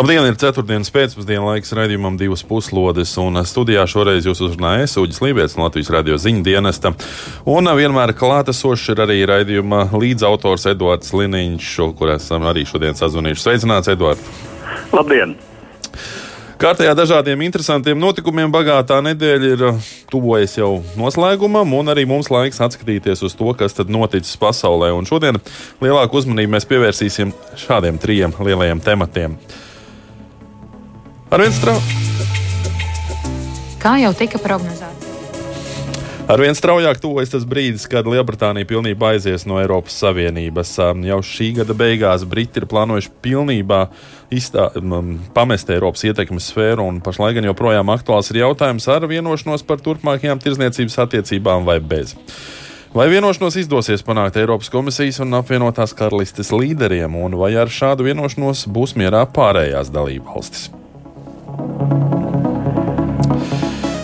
Labdien, ir ceturtdienas pēcpusdienas laiks raidījumam, divas puslodes. Un studijā šoreiz jūs uzrunājat Uģis Lībijams no Latvijas radio ziņu dienesta. Un vienmēr klātesošs ir arī raidījuma līdzautors Edvards Liniņš, kur esam arī šodien sazvanījuši. Sveicināts, Edvards! Labdien! Kārtējā dažādiem interesantiem notikumiem bagātā nedēļa ir tuvojas jau noslēgumam, un arī mums laiks atskatīties uz to, kas tad noticis pasaulē. Un šodien lielāku uzmanību mēs pievērsīsim šādiem trijiem lielajiem tematiem. Arvien straujāk. Kā jau tika prognozēts. Arvien straujāk tuvojas tas brīdis, kad Lielbritānija pilnībā aizies no Eiropas Savienības. Jau šī gada beigās Briti ir plānojuši pilnībā izstā, pamest Eiropas ietekmes sfēru, un pašlaik gan joprojām aktuāls ir jautājums ar vienošanos par turpmākajām tirzniecības attiecībām vai bez. Vai vienošanos izdosies panākt Eiropas komisijas un apvienotās karalistes līderiem, un vai ar šādu vienošanos būs mierā pārējās dalībvalstis?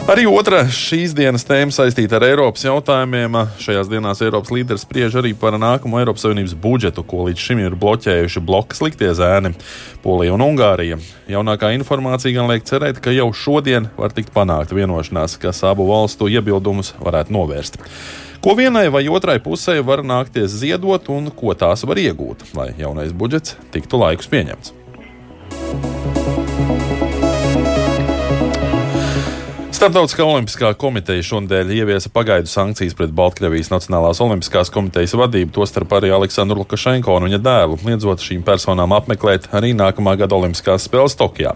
Arī otra šīs dienas tēma saistīta ar Eiropas jautājumiem. Šajās dienās Eiropas līderis spriež arī par nākamo Eiropas Savienības budžetu, ko līdz šim ir bloķējuši bloka sliktie zēni - Polija un Ungārija. Jaunākā informācija gan liek cerēt, ka jau šodien var tikt panākta vienošanās, kas abu valstu iebildumus varētu novērst. Ko vienai vai otrai pusē var nākties ziedot un ko tās var iegūt, lai jaunais budžets tiktu laikus pieņemts. Startautiskā olimpiskā komiteja šonadēļ ieviesa pagaidu sankcijas pret Baltkrievijas Nacionālās olimpiskās komitejas vadību, tostarp arī Aleksandru Lukašenko un viņa dēlu, liedzot šīm personām apmeklēt arī nākamā gada Olimpiskās spēles Tokijā.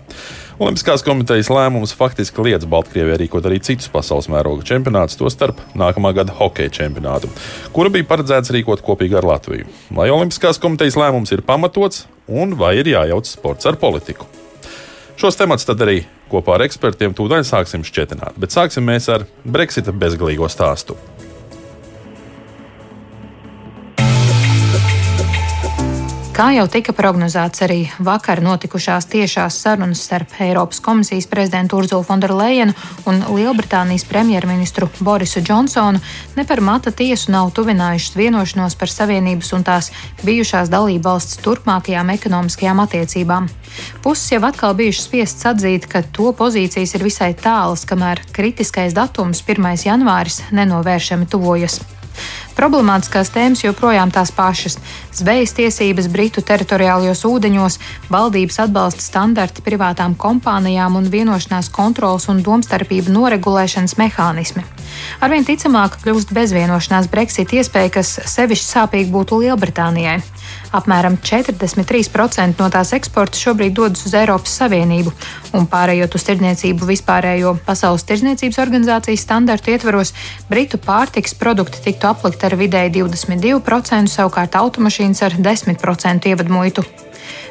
Olimpiskās komitejas lēmums faktiski liedz Baltkrievijai rīkot arī citus pasaules mēroga čempionātus, tostarp nākamā gada hokeja čempionātu, kuru bija paredzēts rīkot kopīgi ar Latviju. Vai Olimpiskās komitejas lēmums ir pamatots un vai ir jājauc sports ar politiku? Šos temats tad arī kopā ar ekspertiem tūdaļ sāksim šķietināt, bet sāksim mēs ar Brexita bezgalīgo stāstu. Kā jau tika prognozēts, arī vakar notikušās tiešās sarunas starp Eiropas komisijas prezidentu Urzulu Fonderleinu un Lielbritānijas premjerministru Borisu Džonsonu ne par mata tiesu nav tuvinājušas vienošanos par Savienības un tās bijušās dalību valsts turpmākajām ekonomiskajām attiecībām. Puses jau atkal bijušas spiestas atzīt, ka to pozīcijas ir visai tālas, kamēr kritiskais datums 1. janvāris nenovēršami tuvojas. Problemātiskās tēmas joprojām tās pašas - zvejas tiesības Britu teritoriālajos ūdeņos, valdības atbalsta standarti privātām kompānijām un vienošanās kontrols un domstarpību noregulēšanas mehānismi. Arvien ticamāk kļūst bezvienošanās Brexit iespēja, kas sevišķi sāpīgi būtu Lielbritānijai. Apmēram 43% no tās eksporta šobrīd dodas uz Eiropas Savienību, un pārējot uz tirdzniecību vispārējo Pasaules tirdzniecības organizācijas standartu ietvaros, Britu pārtiks produkti tiktu aplikti ar vidēji 22%, savukārt automašīnas ar 10% ievadmuitu.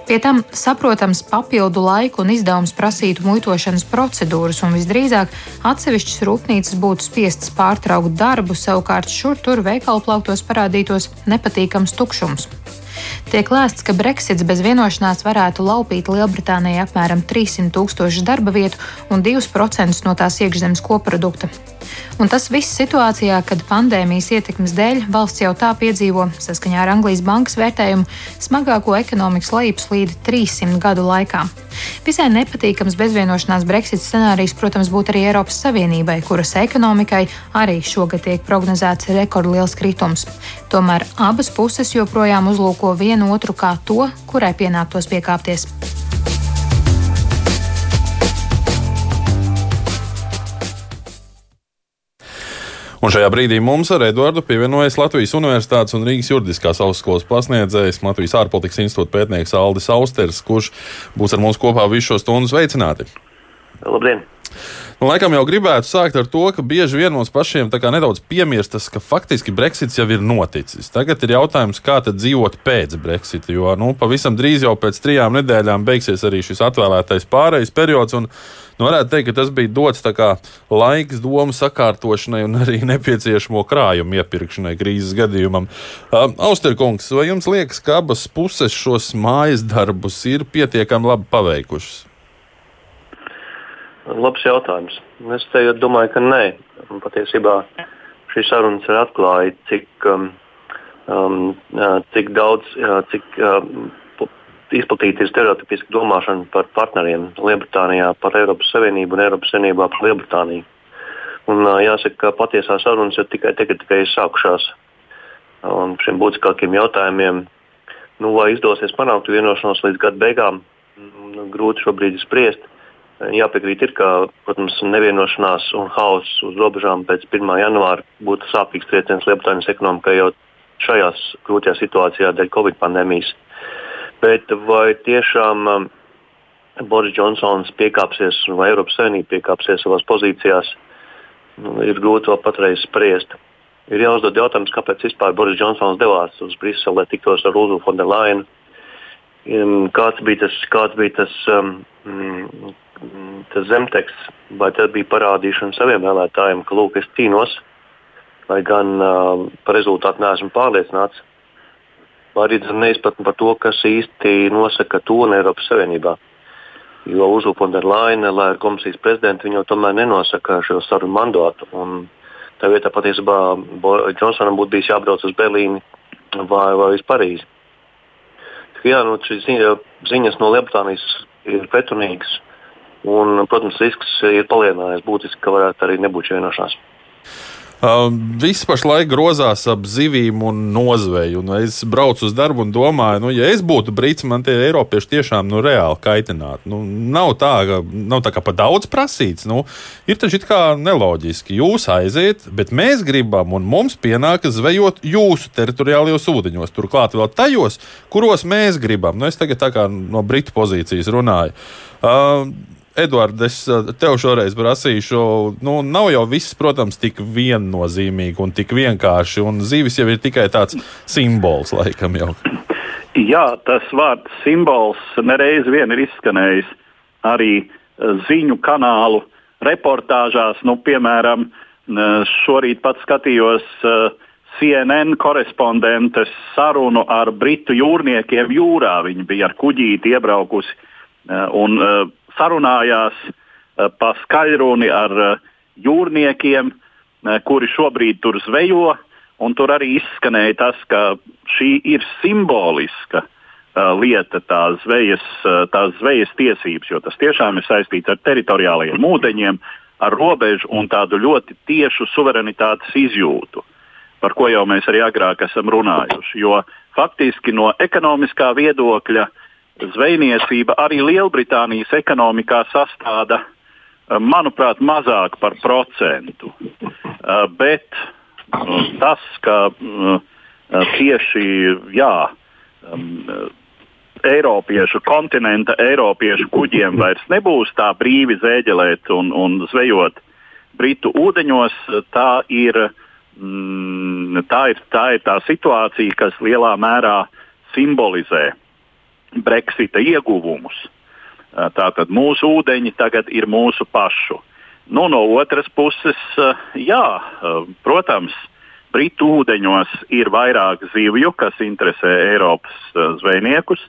Pie tam saprotams papildu laiku un izdevums prasītu muitošanas procedūras, un visdrīzāk atsevišķas rūpnīcas būtu spiestas pārtraukt darbu, savukārt šur tur veikalu plauktos parādītos nepatīkams tukšums. Tiek lēsts, ka Brexits bez vienošanās varētu laupīt Lielbritānijai apmēram 300 tūkstošu darba vietu un 2% no tās iekšzemes koprodukta. Un tas viss situācijā, kad pandēmijas ietekmes dēļ valsts jau tā piedzīvo, saskaņā ar Anglijas bankas vērtējumu, smagāko ekonomikas lejupslīdi 300 gadu laikā. Visai nepatīkams bezvienošanās Brexit scenārijs, protams, būtu arī Eiropas Savienībai, kuras ekonomikai arī šogad tiek prognozēts rekordliels kritums. Tomēr abas puses joprojām uzlūko vienu otru kā to, kurai pienāktos piekāpties. Un šajā brīdī mums ar Eduardu pievienojas Latvijas Universitātes un Rīgas juridiskās augstskolas pasniedzējs, Latvijas ārpolitikas institūta pētnieks Aldis Austers, kurš būs ar mums kopā visu šo stundu sveicināti. Labdien! Nu, laikam jau gribētu sākt ar to, ka bieži vien mums pašiem nedaudz piemirstas, ka faktiski Brexits jau ir noticis. Tagad ir jautājums, kā dzīvot pēc Brexita. Jo nu, pavisam drīz jau pēc trijām nedēļām beigsies arī šis atvēlētais pārejas periods. Un, Nu, varētu teikt, ka tas bija dots laiks domu sakārtošanai un arī nepieciešamo krājumu iepirkšanai krīzes gadījumam. Uh, Austerkungs, vai jums liekas, ka abas puses šos mājas darbus ir pietiekami labi paveikušas? Labs jautājums. Es domāju, ka nē. Patiesībā šīs sarunas ir atklāja, cik, um, um, cik daudz, cik um, izplatīta ir stereotipiska domāšana par partneriem Lielbritānijā, par Eiropas Savienību un Eiropas Savienībā par Lielbritāniju. Un, uh, jāsaka, ka patiesā sarunas ir tikai tagad, tikai sākušās. Un šiem būtiskākiem jautājumiem, nu, vai izdosies panākt vienošanos līdz gada beigām, nu, grūti šobrīd spriest. Jāpiekrīt, ir, ka protams, nevienošanās un haoss uz robežām pēc 1. janvāra būtu sāpīgs trieciens Lietuvas ekonomikai jau šajās grūtajā situācijā dēļ Covid pandēmijas. Bet vai tiešām um, Boris Džonsons piekāpsies vai Eiropas Savienība piekāpsies savās pozīcijās, nu, ir grūti vēl patreiz spriest. Ir jāuzdod jautājums, kāpēc vispār Boris Džonsons devās uz Briseli, lai tiktos ar Lūdzu Fonderlainu. Um, kāds bija tas, kāds bija tas um, mm, tas zemteksts, vai tas bija parādīšana saviem vēlētājiem, ka lūk, es cīnos, lai gan uh, par rezultātu neesmu pārliecināts. Vai arī neizpratni par to, kas īsti nosaka toni Eiropas Savienībā. Jo Uzlu Fonderlaina, lai ir komisijas prezidents, viņa tomēr nenosaka šo sarunu mandātu. Tā vietā patiesībā Džonsonam būtu bijis jābrauc uz Berlīni vai, vai uz Parīzi. Jā, nu, ziņas no Lielbritānijas ir pretrunīgas. Un, protams, risks ir palielinājies būtiski, ka varētu arī nebūt vienošanās. Uh, viss pašlaik grozās ap zivīm un nozveju. Un es braucu uz darbu un domāju, nu, ja es būtu brīts, man tie eiropieši tiešām nu, reāli kaitinātu. Nu, nav tā, ka, nav tā kā pa daudz prasīts. Nu, ir taču kā neloģiski. Jūs aiziet, bet mēs gribam, un mums pienākas zvejot jūsu teritoriālajos ūdeņos. Turklāt vēl tajos, kuros mēs gribam. Nu, es tagad no britu pozīcijas runāju. Uh, Edvards, es eh, tev šoreiz prasīšu, nu, nav jau viss, protams, tik viennozīmīgi un tik vienkārši. Un zīvis jau ir tikai tāds simbols, laikam jau. Jā, tas vārds simbols nereiz vien ir izskanējis arī eh, ziņu kanālu reportāžās. Nu, piemēram, eh, šorīt pat skatījos CNN korespondentes sarunu ar britu jūrniekiem jūrā. Viņi bija ar kuģīti iebraukusi un sarunājās eh, pa skaļruni ar eh, jūrniekiem, eh, kuri šobrīd tur zvejo. Tur arī izskanēja tas, ka šī ir simboliska lieta, tās zvejas, tās zvejas tiesības, jo tas tiešām ir saistīts ar teritoriālajiem ūdeņiem, ar robežu un tādu ļoti tiešu suverenitātes izjūtu, par ko jau mēs arī agrāk esam runājuši. Jo faktiski no ekonomiskā viedokļa uh, zvejniecība arī Lielbritānijas ekonomikā sastāda, eh, manuprāt, mazāk par procentu. Eh, bet eh, tas, ka tieši jā, Eiropiešu, kontinenta Eiropiešu kuģiem vairs nebūs tā brīvi zēģelēt un, un zvejot Britu ūdeņos, tā ir, mm, tā ir, tā ir tā situācija, kas lielā mērā simbolizē Brexita ieguvumus. Tātad mūsu ūdeņi tagad ir mūsu pašu. Nu, no otras puses, jā, protams, Britu ūdeņos ir vairāk zivju, kas interesē Eiropas zvejniekus,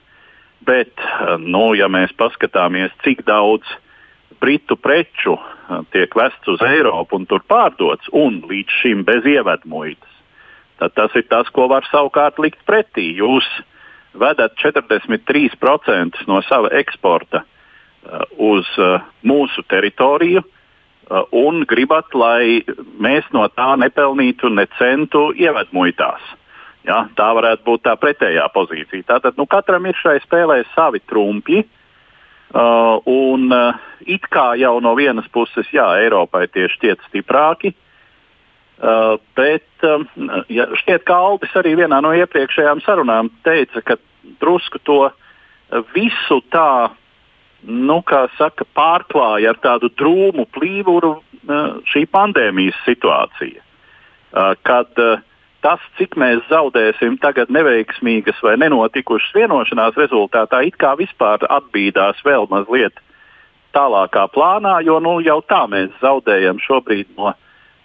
bet, nu, ja mēs paskatāmies, cik daudz britu preču tiek vests uz Eiropu un tur pārdots, un līdz šim bez ievedmuitas, tad tas ir tas, ko var savukārt likt pretī. Jūs vedat 43% no sava eksporta uh, uz uh, mūsu teritoriju uh, un gribat, lai mēs no tā nepelnītu ne centu ievedmuitās. Ja, tā varētu būt tā pretējā pozīcija. Tātad nu, katram ir šai spēlē savi trumpi. Uh, un uh, it kā jau no vienas puses, jā, Eiropai tie šķiet stiprāki, uh, Uh, bet um, ja šķiet, ka Aldis arī vienā no iepriekšējām sarunām teica, ka drusku to visu tā nu, saka, pārklāja ar tādu drūmu plīvuru šī pandēmijas situācija. Kad tas, cik mēs zaudēsim tagad neveiksmīgas vai nenotikušas vienošanās rezultātā, it kā vispār atbīdās vēl mazliet tālākā plānā, jo nu, jau tā mēs zaudējam šobrīd no,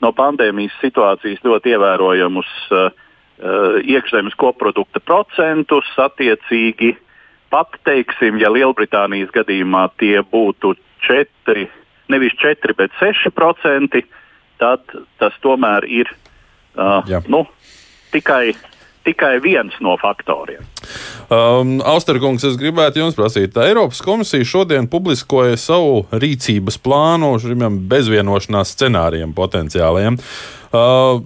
no pandēmijas situācijas ļoti ievērojamus uh, iekšzemes koprodukta procentus, attiecīgi pat, teiksim, ja Lielbritānijas gadījumā tie būtu 4, nevis 4, bet 6%, tad tas tomēr ir uh, Jā. nu, tikai, tikai viens no faktoriem. Um, Austerkungs, es gribētu jums prasīt, Eiropas komisija šodien publiskoja savu rīcības plānu šiem bezvienošanās scenārijiem potenciāliem. Uh,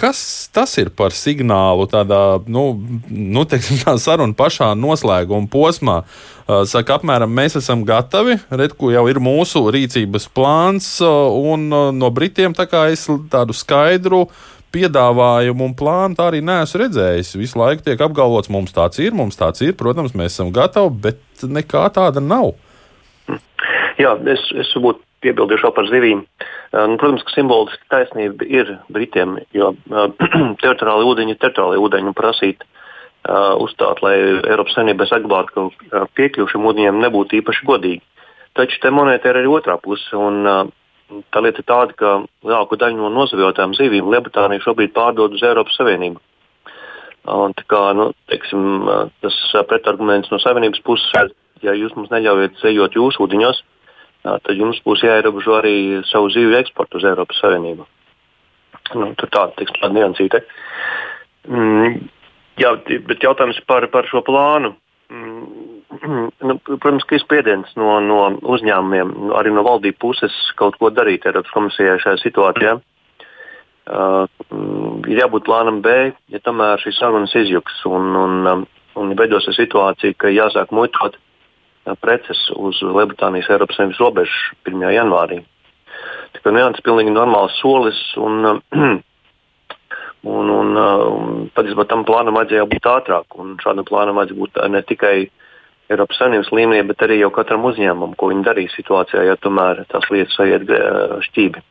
Kas tas ir par signālu tādā, nu, nu teiksim, tā saruna pašā noslēguma posmā? Uh, saka, apmēram, mēs esam gatavi, redku jau ir mūsu rīcības plāns, uh, un uh, no Britiem tā kā es tādu skaidru piedāvājumu un plānu tā arī neesmu redzējis. Visu laiku tiek apgalvots, mums tāds ir, mums tāds ir, protams, mēs esam gatavi, bet nekā tāda nav. Jā, es, es varbūt piebildīšu par zivīm. Uh, nu, protams, ka simboliski taisnība ir Britiem, jo uh, teritoriāli ūdeņi ir teritoriāli ūdeņi un prasīt uh, uzstāt, lai Eiropas Savienībai saglabātu ka piekļuvi šiem ūdeņiem nebūtu īpaši godīgi. Taču te monēta ir arī otrā puse. Un, uh, tā lieta ir tāda, ka lielāko daļu no nozavjotām zivīm Lielbritānija šobrīd pārdod uz Eiropas Savienību. Un, kā, nu, teiksim, uh, tas pretarguments no Savienības puses, ja jūs mums neļaujat zejot jūsu ūdeņos, tad jums būs jāierobežo arī savu zivju eksportu uz Eiropas Savienību. Nu, tur tāda tiks tāda niansīte. Mm, jā, bet jautājums par, par šo plānu. Mm, nu, protams, ka ir spiediens no, no uzņēmumiem, arī no valdību puses kaut ko darīt Eiropas komisijai šajā situācijā. Uh, ir jābūt plānam B, ja tomēr šīs sarunas izjuks un, un, un veidosies situācija, ka jāsāk muitot uh, preces uz Lielbritānijas Eiropas Savienības robežu 1. janvārī. Tā kā nu, ir pilnīgi normāls solis. Un, un, un, un patiesībā tam plānam vajadzēja būt ātrāk. Šādam plānam vajadzēja būt ne tikai Eiropas Savienības līmenī, bet arī jau katram uzņēmumam, ko viņi darīs situācijā, ja tomēr tās lietas aiziet šķīvi.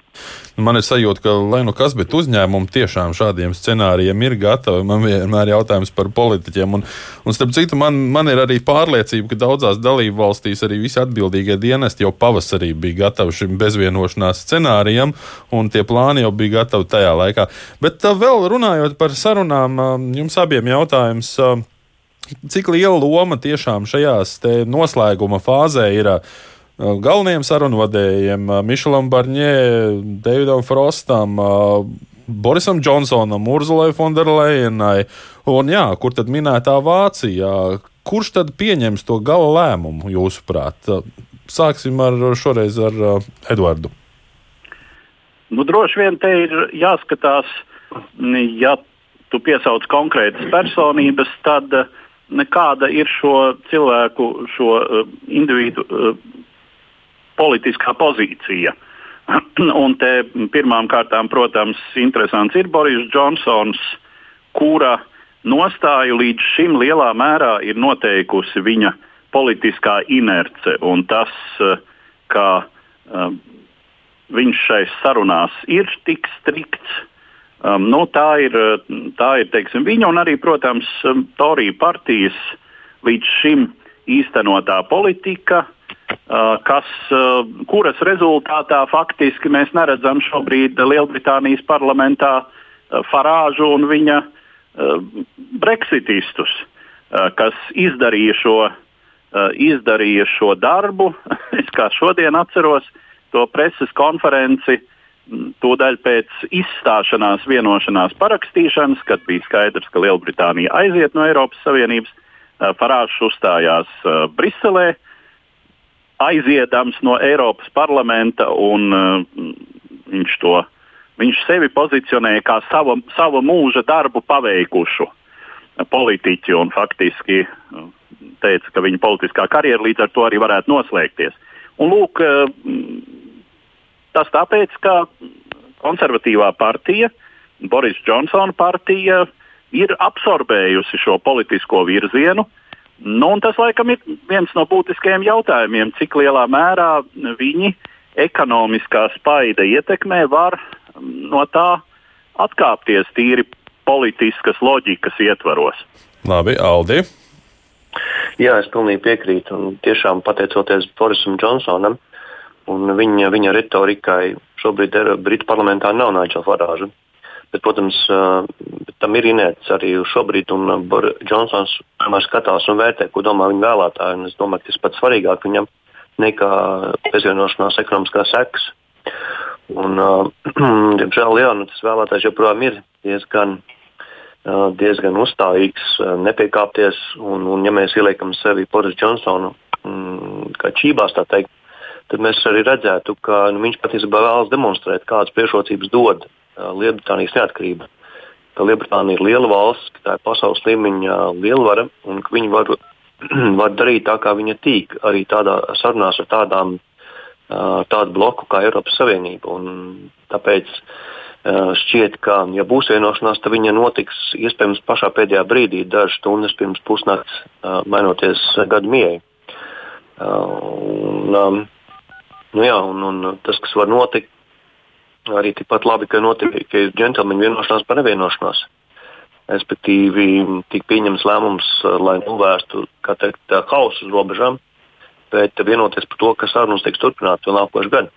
Man ir sajūta, ka, lai nu kas, bet uzņēmumi tiešām šādiem scenārijiem ir gatavi. Man vienmēr ir jautājums par politiķiem. Un, un starp citu, man, man ir arī pārliecība, ka daudzās dalību valstīs arī visi atbildīgie dienesti jau pavasarī bija gatavi šim bezvienošanās scenārijam, un tie plāni jau bija gatavi tajā laikā. Bet vēl runājot par sarunām, jums abiem jautājums cik liela loma tiešām šajās noslēguma fāzē ir uh, galvenajiem sarunvedējiem, uh, Mišelam Barņē, Davidam Frostam, uh, Borisam Džonsonam, Urzulai Fonderlejenai, un jā, kur tad minētā Vācija? Kurš tad pieņems to gala lēmumu, jūsuprāt? Sāksim ar šoreiz ar Eduardu. Nu, droši vien te ir jāskatās, ja tu piesauc konkrētas personības, tad uh, kāda ir šo cilvēku, šo uh, individu uh, politiskā pozīcija. Un te pirmām kārtām, protams, interesants ir Boris Džonsons, kura nostāju līdz šim lielā mērā ir noteikusi viņa politiskā inerce un tas, uh, ka uh, viņš šais sarunās ir tik strikts Um, nu, tā ir, tā ir teiksim, viņa un arī, protams, um, Torija partijas līdz šim īstenotā politika, uh, kas, uh, kuras rezultātā faktiski mēs neredzam šobrīd Lielbritānijas parlamentā uh, Farāžu un viņa uh, breksitistus, uh, kas izdarīja šo, uh, izdarīja šo darbu. es kā šodien atceros to preses konferenci, uh, Tūdaļ pēc izstāšanās vienošanās parakstīšanas, kad bija skaidrs, ka Lielbritānija aiziet no Eiropas Savienības, Farāžs uzstājās Briselē, aiziedams no Eiropas parlamenta, un viņš, to, viņš sevi pozicionēja kā sava, sava mūža darbu paveikušu politiķi un faktiski teica, ka viņa politiskā karjera līdz ar to arī varētu noslēgties. Un, lūk, Tas tāpēc, ka konservatīvā partija, Boris Džonsona partija, ir absorbējusi šo politisko virzienu Nu, tas, laikam, ir viens no būtiskajiem jautājumiem, cik lielā mērā viņi ekonomiskā spaida ietekmē var no tā atkāpties tīri politiskas loģikas ietvaros. Labi, Aldi. Jā, es pilnīgi piekrītu. Un tiešām pateicoties Borisam Džonsonam un viņa, viņa retorikai, šobrīd Britu parlamentā nav Nigel Farāža. Bet, protams, tam ir inerts arī šobrīd, un Džonsons tomēr skatās un vērtē, ko domā viņa vēlētāji. Es domāju, ka tas pats svarīgāk viņam nekā pievienošanās ekonomiskā sekas. Un, diemžēl, jā, nu, tas vēlētājs joprojām ir diezgan, diezgan uzstājīgs, nepiekāpties. Un, un, ja mēs ieliekam sevi Boris Džonsonu mm, kā čībās, tā teikt, tad mēs arī redzētu, ka nu, viņš patiesībā vēlas demonstrēt, kādas priekšrocības dod Lielbritānijas neatkarība. Ka Lielbritānija ir liela valsts, ka tā ir pasaules līmeņa lielvara un ka viņi var, var darīt tā, kā viņa tīk, arī tādā sarunās ar tādām, tādu bloku kā Eiropas Savienība. Un tāpēc šķiet, ka, ja būs vienošanās, tad viņa notiks iespējams pašā pēdējā brīdī, dažas stundas pirms pusnakts, mainoties gadu mijai. Un, um, nu jā, un, un tas, kas var notikt, arī tikpat labi, ka notika ka džentlmeņa vienošanās par nevienošanos. Respektīvi, tika pieņemts lēmums, eh, lai novērstu teikt, hausu uz robežām, bet vienoties par to, ka sarunas tiks turpinātas vēl nākošais gads.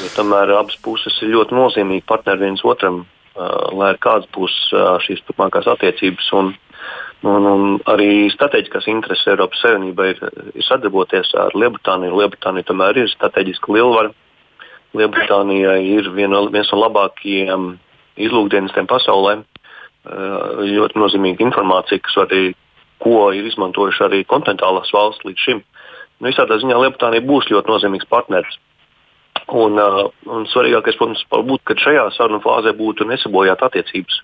Jo tomēr abas puses ir ļoti nozīmīgi partneri viens otram, uh, lai kādas būs uh, šīs turpmākās attiecības. Un, un, un arī strateģiskās intereses Eiropas Savienībai ir, ir sadarboties ar Lielbritāniju. Lielbritānija tomēr ir strateģiska lielvara Lielbritānijai ir viena, viens no labākajiem izlūkdienestiem pasaulē. Uh, ļoti nozīmīga informācija, kas arī, ko ir izmantojuši arī kontinentālās valsts līdz šim. Nu, visādā ziņā Lielbritānija būs ļoti nozīmīgs partneris. Un, uh, un svarīgākais, protams, būtu, ka šajā sarunu fāzē būtu nesabojāt attiecības,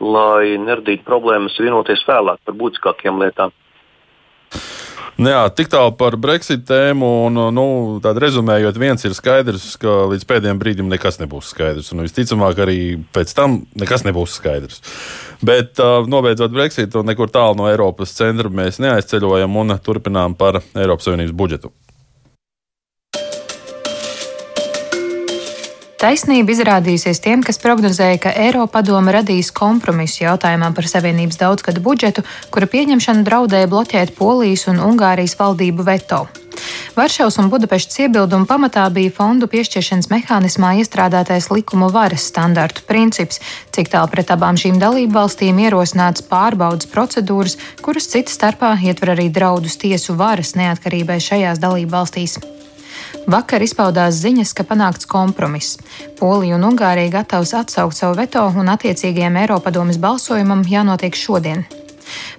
lai neradītu problēmas vienoties vēlāk par būtiskākajām lietām. Nu jā, tik tālu par Brexit tēmu. Un, nu, rezumējot, viens ir skaidrs, ka līdz pēdējiem brīdim nekas nebūs skaidrs. Un visticamāk, arī pēc tam nekas nebūs skaidrs. Bet, uh, nobeidzot Brexit, nekur tālu no Eiropas centra mēs neaizceļojam un turpinām par Eiropas Savienības budžetu. Taisnība izrādījusies tiem, kas prognozēja, ka Eiropadome radīs kompromisu jautājumā par Savienības daudzgadu budžetu, kura pieņemšana draudēja bloķēt Polijas un Ungārijas valdību veto. Varšavas un Budapeštas iebildumu pamatā bija fondu piešķiršanas mehānismā iestrādātais likuma varas standartu princips, cik tālu pret abām šīm dalību valstīm ierosināts pārbaudas procedūras, kuras citas starpā ietver arī draudus tiesu varas neatkarībai šajās dalību valstīs. Vakar izpaudās ziņas, ka panākts kompromiss. Polija un Ungārija gatavs atsaukt savu veto un attiecīgajam Eiropadomes balsojumam jānotiek šodien.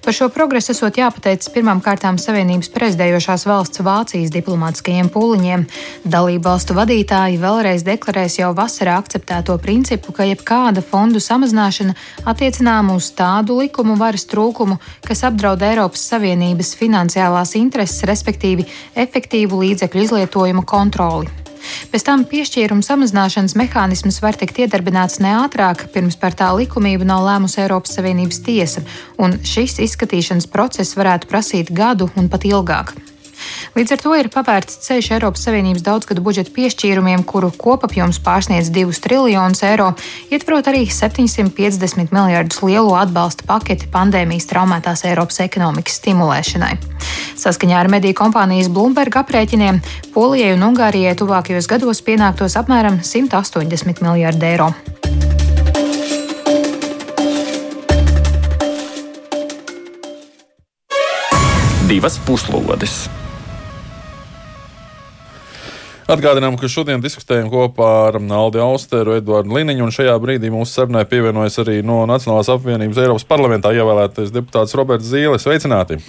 Par šo progresu esot jāpateicas pirmām kārtām Savienības prezidējošās valsts Vācijas diplomātiskajiem pūliņiem. Dalību valstu vadītāji vēlreiz deklarēs jau vasarā akceptēto principu, ka jebkāda fondu samazināšana attiecinām uz tādu likumu varas trūkumu, kas apdraud Eiropas Savienības finansiālās intereses, respektīvi efektīvu līdzekļu izlietojumu kontroli. Pēc tam piešķīruma samazināšanas mehānisms var tikt iedarbināts neātrāk, pirms par tā likumību nav lēmusi Eiropas Savienības tiesa, un šis izskatīšanas process varētu prasīt gadu un pat ilgāk. Līdz ar to ir pavērts ceļš Eiropas Savienības daudzgadu budžeta piešķīrumiem, kuru kopapjoms pārsniedz 2 triljonus eiro, ietverot arī 750 miljardus lielo atbalsta paketi pandēmijas traumētās Eiropas ekonomikas stimulēšanai. Saskaņā ar mediju kompānijas Bloomberg aprēķiniem Polijai un Ungārijai tuvākajos gados pienāktos apmēram 180 miljardi eiro. Divas puslodes! Atgādinām, ka šodien diskutējam kopā ar Aldi Austeru, Eduardu Liniņu, un šajā brīdī mūsu sarunai pievienojas arī no Nacionālās apvienības Eiropas parlamentā ievēlētais deputāts Roberts Zīles. Sveicināti!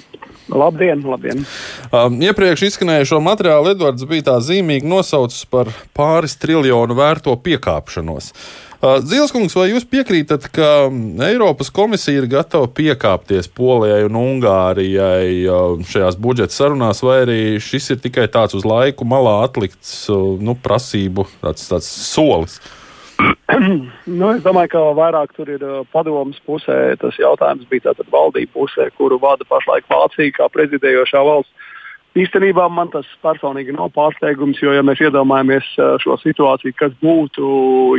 Labdien, labdien! Um, iepriekš izskanējušo materiālu Edvards bija tā zīmīgi nosaucis par pāris triljonu vērto piekāpšanos. Uh, Zilskungs, vai jūs piekrītat, ka Eiropas komisija ir gatava piekāpties Polijai un Ungārijai uh, šajās budžeta sarunās, vai arī šis ir tikai tāds uz laiku malā atlikts uh, nu, prasību tāds, tāds solis? nu, es domāju, ka vairāk tur ir padomus pusē. Tas jautājums bija tātad valdību pusē, kuru vada pašlaik Vācija kā prezidējošā valsts. Īstenībā man tas personīgi nav pārsteigums, jo, ja mēs iedomājamies šo situāciju, kas būtu,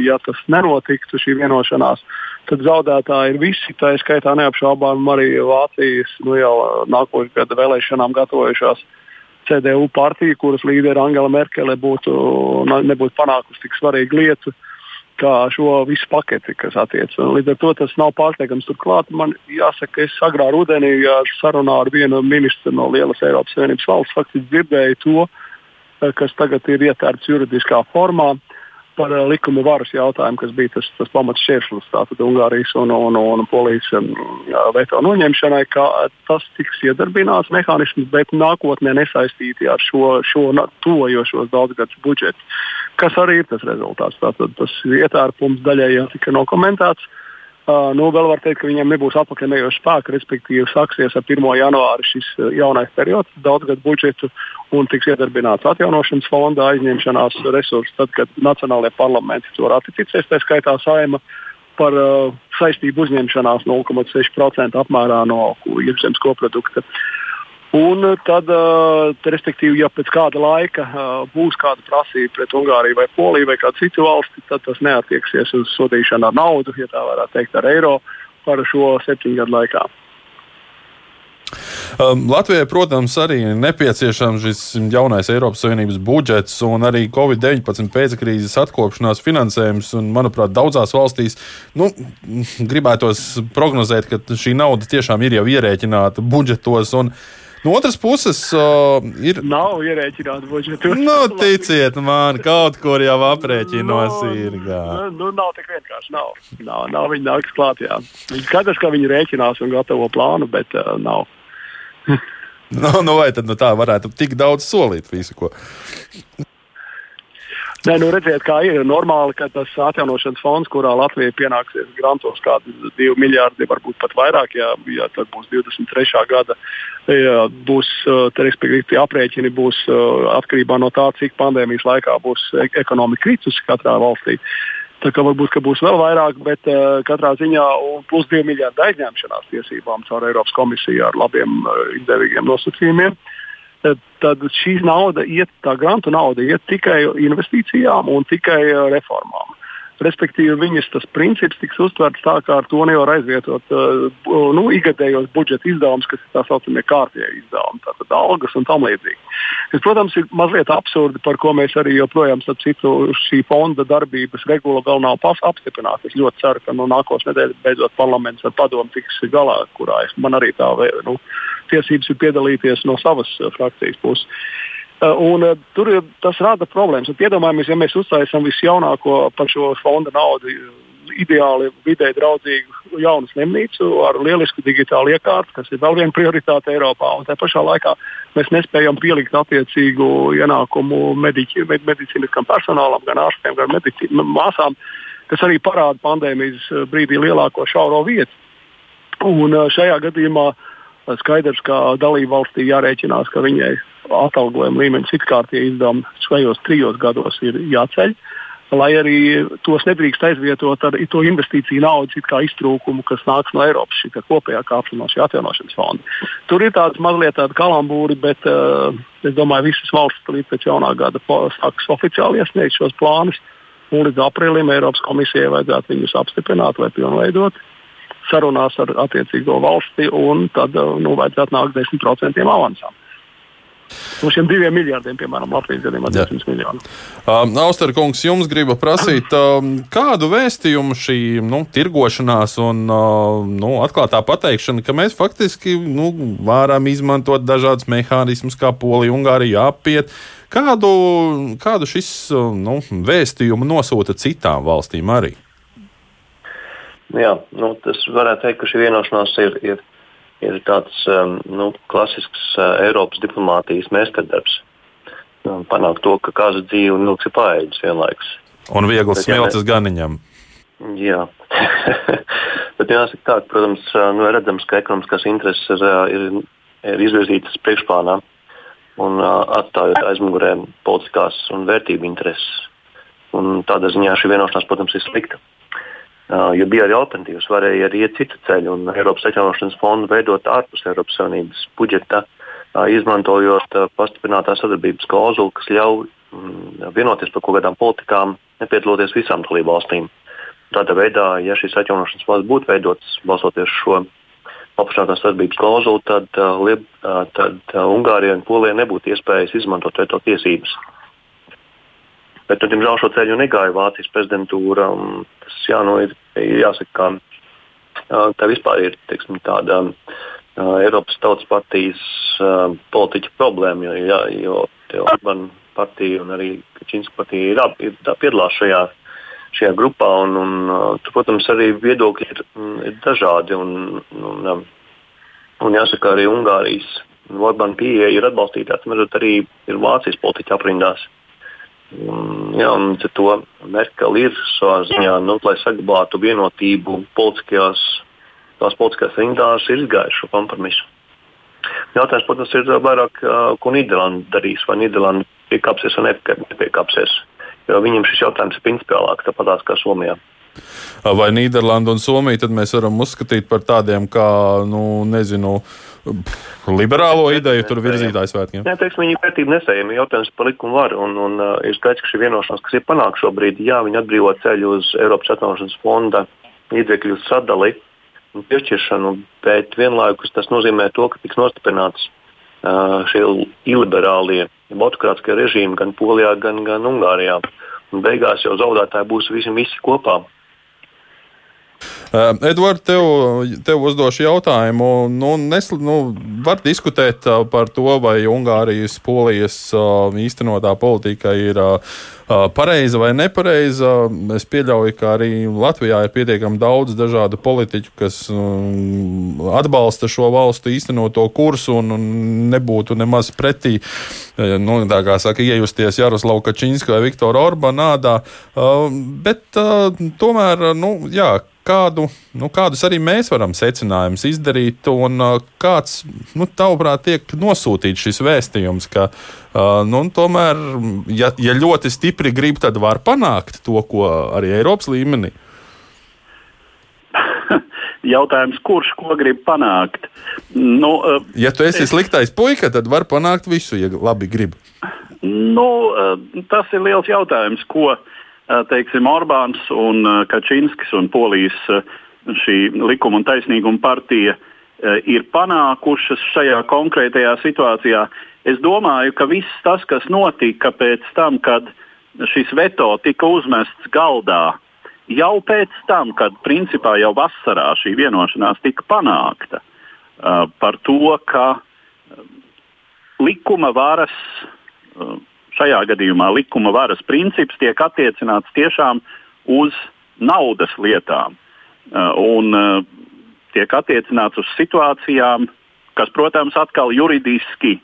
ja tas nenotiktu, šī vienošanās, tad zaudētāji ir visi. Tā ir skaitā neapšaubām arī Vācijas nu, jau nākošais gada vēlēšanām gatavojušās CDU partija, kuras līderi Angela Merkele būtu, nebūtu panākusi tik svarīgu lietu. Uh, kā šo visu paketi, kas attiecas. Līdz ar to tas nav pārsteigams. Turklāt man jāsaka, es agrā rudenī sarunā ar vienu ministru no lielas Eiropas Savienības valsts faktiski dzirdēju to, eh, kas tagad ir ietērts juridiskā formā par uh, likuma varas jautājumu, kas bija tas, tas pamats šķērslis tātad Ungārijas un, un, un, Polijas um, veto noņemšanai, ka tas tiks iedarbināts mehānisms, bet nākotnē nesaistīti ar šo, šo tojošos daudzgadus budžetu, kas arī ir tas rezultāts. Tātad tas ietērpums daļai jau tika nokomentēts. Uh, nu, vēl var teikt, ka viņiem nebūs atpakaļējoša spēka, respektīvi sāksies ar 1. janvāri šis jaunais periods, daudzgadu budžetu un tiks iedarbināts atjaunošanas fonda aizņemšanās resursi, tad, kad nacionālajie parlamenti to ratificēs, tā skaitā saima par uh, saistību uzņemšanās 0,6% apmērā no iekšzemes koprodukta. Un tad, uh, respektīvi, ja pēc kāda laika uh, būs kāda prasība pret Ungāriju vai Poliju vai kādu citu valsti, tad tas neatieksies uz sodīšanu ar naudu, ja tā varētu teikt, ar eiro par šo septiņu gadu laikā. Um, Latvijai, protams, arī ir nepieciešams šis jaunais Eiropas Savienības budžets un arī Covid-19 pēckrīzes atkopšanās finansējums. Un, manuprāt, daudzās valstīs nu, gribētos prognozēt, ka šī nauda tiešām ir jau ierēķināta budžetos. Un, No otras puses, uh, ir. Nav ierēķināta budžeta. Nu, ticiet man, kaut kur jau aprēķinos no, ir. Jā. Nu, nu, nav tik vienkārši. Nav, nav, nav viņi nāks klāt. Jā. Viņi skatās, ka viņi rēķinās un gatavo plānu, bet uh, nav. nu, nu, vai tad nu, tā varētu tik daudz solīt visu, ko? Nē, nu redziet, kā ir normāli, ka tas atjaunošanas fonds, kurā Latvija pienāksies grantos kādi 2 miljardi, varbūt pat vairāk, ja, ja tad būs 23. gada, ja būs respektīvi aprēķini būs atkarībā no tā, cik pandēmijas laikā būs e, ekonomika kritusi katrā valstī. Tā kā varbūt būs vēl vairāk, bet uh, katrā ziņā plus 2 miljardu aizņemšanās tiesībām caur Eiropas komisiju ar labiem, uh, izdevīgiem nosacījumiem. Tad, tad šī nauda iet, tā grantu nauda iet tikai investīcijām un tikai reformām. Respektīvi, viņas tas princips tiks uztverts tā, ka ar to nevar aizvietot nu, ikgadējos budžeta izdevumus, kas ir tā saucamie kārtējie izdevumi, tātad algas un tam līdzīgi. Tas, protams, ir mazliet absurdi, par ko mēs arī joprojām, starp citu, šī fonda darbības regula vēl nav apstiprināta. Es ļoti ceru, ka no nu, nākamās nedēļas beidzot parlaments ar padomu tiks galā, kurā es, man arī tā nu, tiesības ir piedalīties no savas uh, frakcijas puses. Uh, un, uh, tur tas rada problēmas. Un iedomājamies, ja mēs uztaisām visjaunāko par šo fonda naudu, ideāli vidē draudzīgu jaunu slimnīcu ar lielisku digitālu iekārtu, kas ir vēl viena prioritāte Eiropā. Un tā pašā laikā mēs nespējam pielikt attiecīgu ienākumu mediķi, med, medicīniskam personālam, gan ārstiem, gan mediķi, māsām, kas arī parāda pandēmijas uh, brīdī lielāko šauro vietu. Un šajā gadījumā skaidrs, ka dalībvalstī jārēķinās, ka viņai atalgojuma līmenis it kā tie izdevumi šajos trijos gados ir jāceļ. Lai arī tos nedrīkst aizvietot ar to investīciju naudas iztrūkumu, kas nāks no Eiropas šī kopējā kāpšanās, šī atjaunošanas fonda. Tur ir tāds mazliet tāda kalambūri, bet uh, es domāju, visas valstis līdz pēc jaunā gada sāks oficiāli iesniegt šos plānus. Un līdz aprīlim Eiropas komisijai vajadzētu viņus apstiprināt vai pilnveidot sarunās ar attiecīgo valsti, un tad nu, vajadzētu nākt 10% avansām. No šiem diviem miljardiem, piemēram, Latvijas gadījumā 200 miljonu. Um, Austerkungs, jums gribu prasīt, um, kādu vēstījumu šī nu, tirgošanās un uh, nu, atklātā pateikšana, ka mēs faktiski nu, varam izmantot dažādus mehānismus, kā Polija, Ungārija apiet. Kādu, kādu šis nu, vēstījumu nosūta citām valstīm arī? Jā, nu, tas varētu teikt, ka šī vienošanās ir, ir ir tāds um, nu, klasisks uh, Eiropas diplomātijas mēsterdarbs. Um, panākt to, ka kāza dzīve un milks ir paēdis vienlaikus. Un viegls smilts ganiņam. Jā. Bet jāsaka tā, ka, protams, uh, nu, redzams, ka ekonomiskās intereses ir, uh, ir, ir izvirzītas priekšplānā un uh, atstājot aizmugurē politiskās un vērtību intereses. Un tādā ziņā šī vienošanās, protams, ir slikta. Jo bija arī alternatīvas, varēja arī iet citu ceļu un Eiropas atjaunošanas fondu veidot ārpus Eiropas Savienības budžeta, izmantojot pastiprinātās sadarbības klauzulu, kas ļauj mm, vienoties par kaut kādām politikām, nepiedaloties visām dalību valstīm. Tādā veidā, ja šīs atjaunošanas fonds būtu veidots balstoties šo paplašinātās sadarbības klauzulu, tad, tad Ungārijai un Polijai nebūtu iespējas izmantot veto tiesības. Bet, diemžēl, šo ceļu negāja Vācijas prezidentūra. Tas jā, nu, ir, ir jāsaka, ka tā vispār ir teiksim, tāda uh, Eiropas Tautas partijas uh, politiķa problēma. Jo, jā, jo, jo Orbán partija un arī Kačinska partija ir, ir tā, piedalās šajā, šajā grupā. Un, un, uh, tur, protams, arī viedokļi ir, ir dažādi. Un, un, um, un jāsaka, arī Ungārijas Orbán pieeja ir atbalstīta. Arī ir Vācijas politiķa aprindās. Un, jā, un to Merkel ir savā ziņā, nu, lai saglabātu vienotību politiskajās, tās politiskajās rindās, ir izgājuši šo kompromisu. Jautājums, protams, ir vairāk, ko Nīderlanda darīs, vai Nīderlanda piekāpsies vai nepiekāpsies. Jo viņiem šis jautājums ir principiālāk, tāpat kā Somijā. Vai Nīderlanda un Somija mēs varam uzskatīt par tādiem kā, nu, nezinu, liberālo ideju tur virzītājs svētkiem? Jā, teiksim, viņi vērtību nesējami jautājums par likumu varu. Un, un uh, ir skaidrs, ka šī vienošanās, kas ir panākta šobrīd, jā, viņi atbrīvo ceļu uz Eiropas atjaunošanas fonda līdzekļu sadali un piešķiršanu, bet vienlaikus tas nozīmē to, ka tiks nostiprināts uh, šie iliberālie, autokrātiskie režīmi gan Polijā, gan, gan Ungārijā. Un beigās jau zaudētāji būs visi, visi kopā. Edvards, tev, tev uzdošu jautājumu. Nu, nes, nu, var diskutēt par to, vai Ungārijas, Polijas īstenotā politika ir pareiza vai nepareiza. Es pieļauju, ka arī Latvijā ir pietiekami daudz dažādu politiķu, kas atbalsta šo valstu īstenoto kursu un, nebūtu nemaz pretī, nu, tā kā saka, iejusties Jaroslavu Kačinska vai Viktoru Orbānādā. Bet tomēr, nu, jā, kādu, nu, kādus arī mēs varam secinājumus izdarīt, un uh, kāds, nu, tavuprāt, tiek nosūtīts šis vēstījums, ka, uh, nu, tomēr, ja, ja ļoti stipri grib, tad var panākt to, ko arī Eiropas līmenī. Jautājums, kurš ko grib panākt? Nu, uh, ja tu esi es... sliktais puika, tad var panākt visu, ja labi grib. Nu, tas ir liels jautājums, ko uh, teiksim, Orbāns un eh, Kačinskis un Polijas eh, šī likuma un taisnīguma partija ir panākušas šajā konkrētajā situācijā. Es domāju, ka viss tas, kas notika pēc tam, kad šis veto tika uzmests galdā, jau pēc tam, kad principā jau vasarā šī vienošanās tika panākta par to, ka likuma varas šajā gadījumā likuma varas princips tiek attiecināts tiešām uz naudas lietām. Uh, un uh, tiek attiecināts uz situācijām, kas, protams, atkal juridiski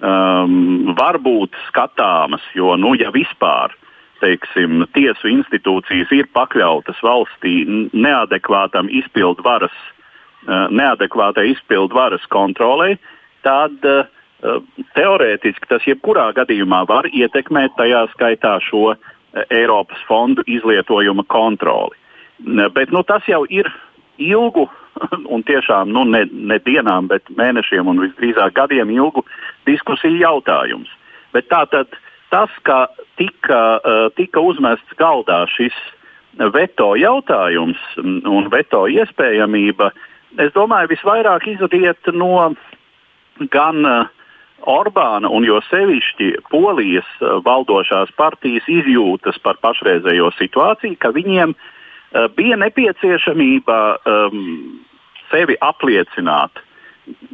um, var būt skatāmas, jo, nu, ja vispār teiksim, tiesu institūcijas ir pakļautas valstī neadekvātam izpildvaras, uh, neadekvātai izpildvaras kontrolei, tad uh, teorētiski tas jebkurā gadījumā var ietekmēt tajā skaitā šo eh, Eiropas fondu izlietojuma kontroli. Bet nu, tas jau ir ilgu, un tiešām nu, ne, ne dienām, bet mēnešiem un visdrīzāk gadiem ilgu diskusiju jautājums. Bet tātad tas, ka tika, eh, tika uzmests galdā šis veto jautājums un veto iespējamība, es domāju, visvairāk izriet no gan uh, Orbāna un jo sevišķi Polijas eh, valdošās partijas izjūtas par pašreizējo situāciju, ka viņiem uh, bija nepieciešamība um, sevi apliecināt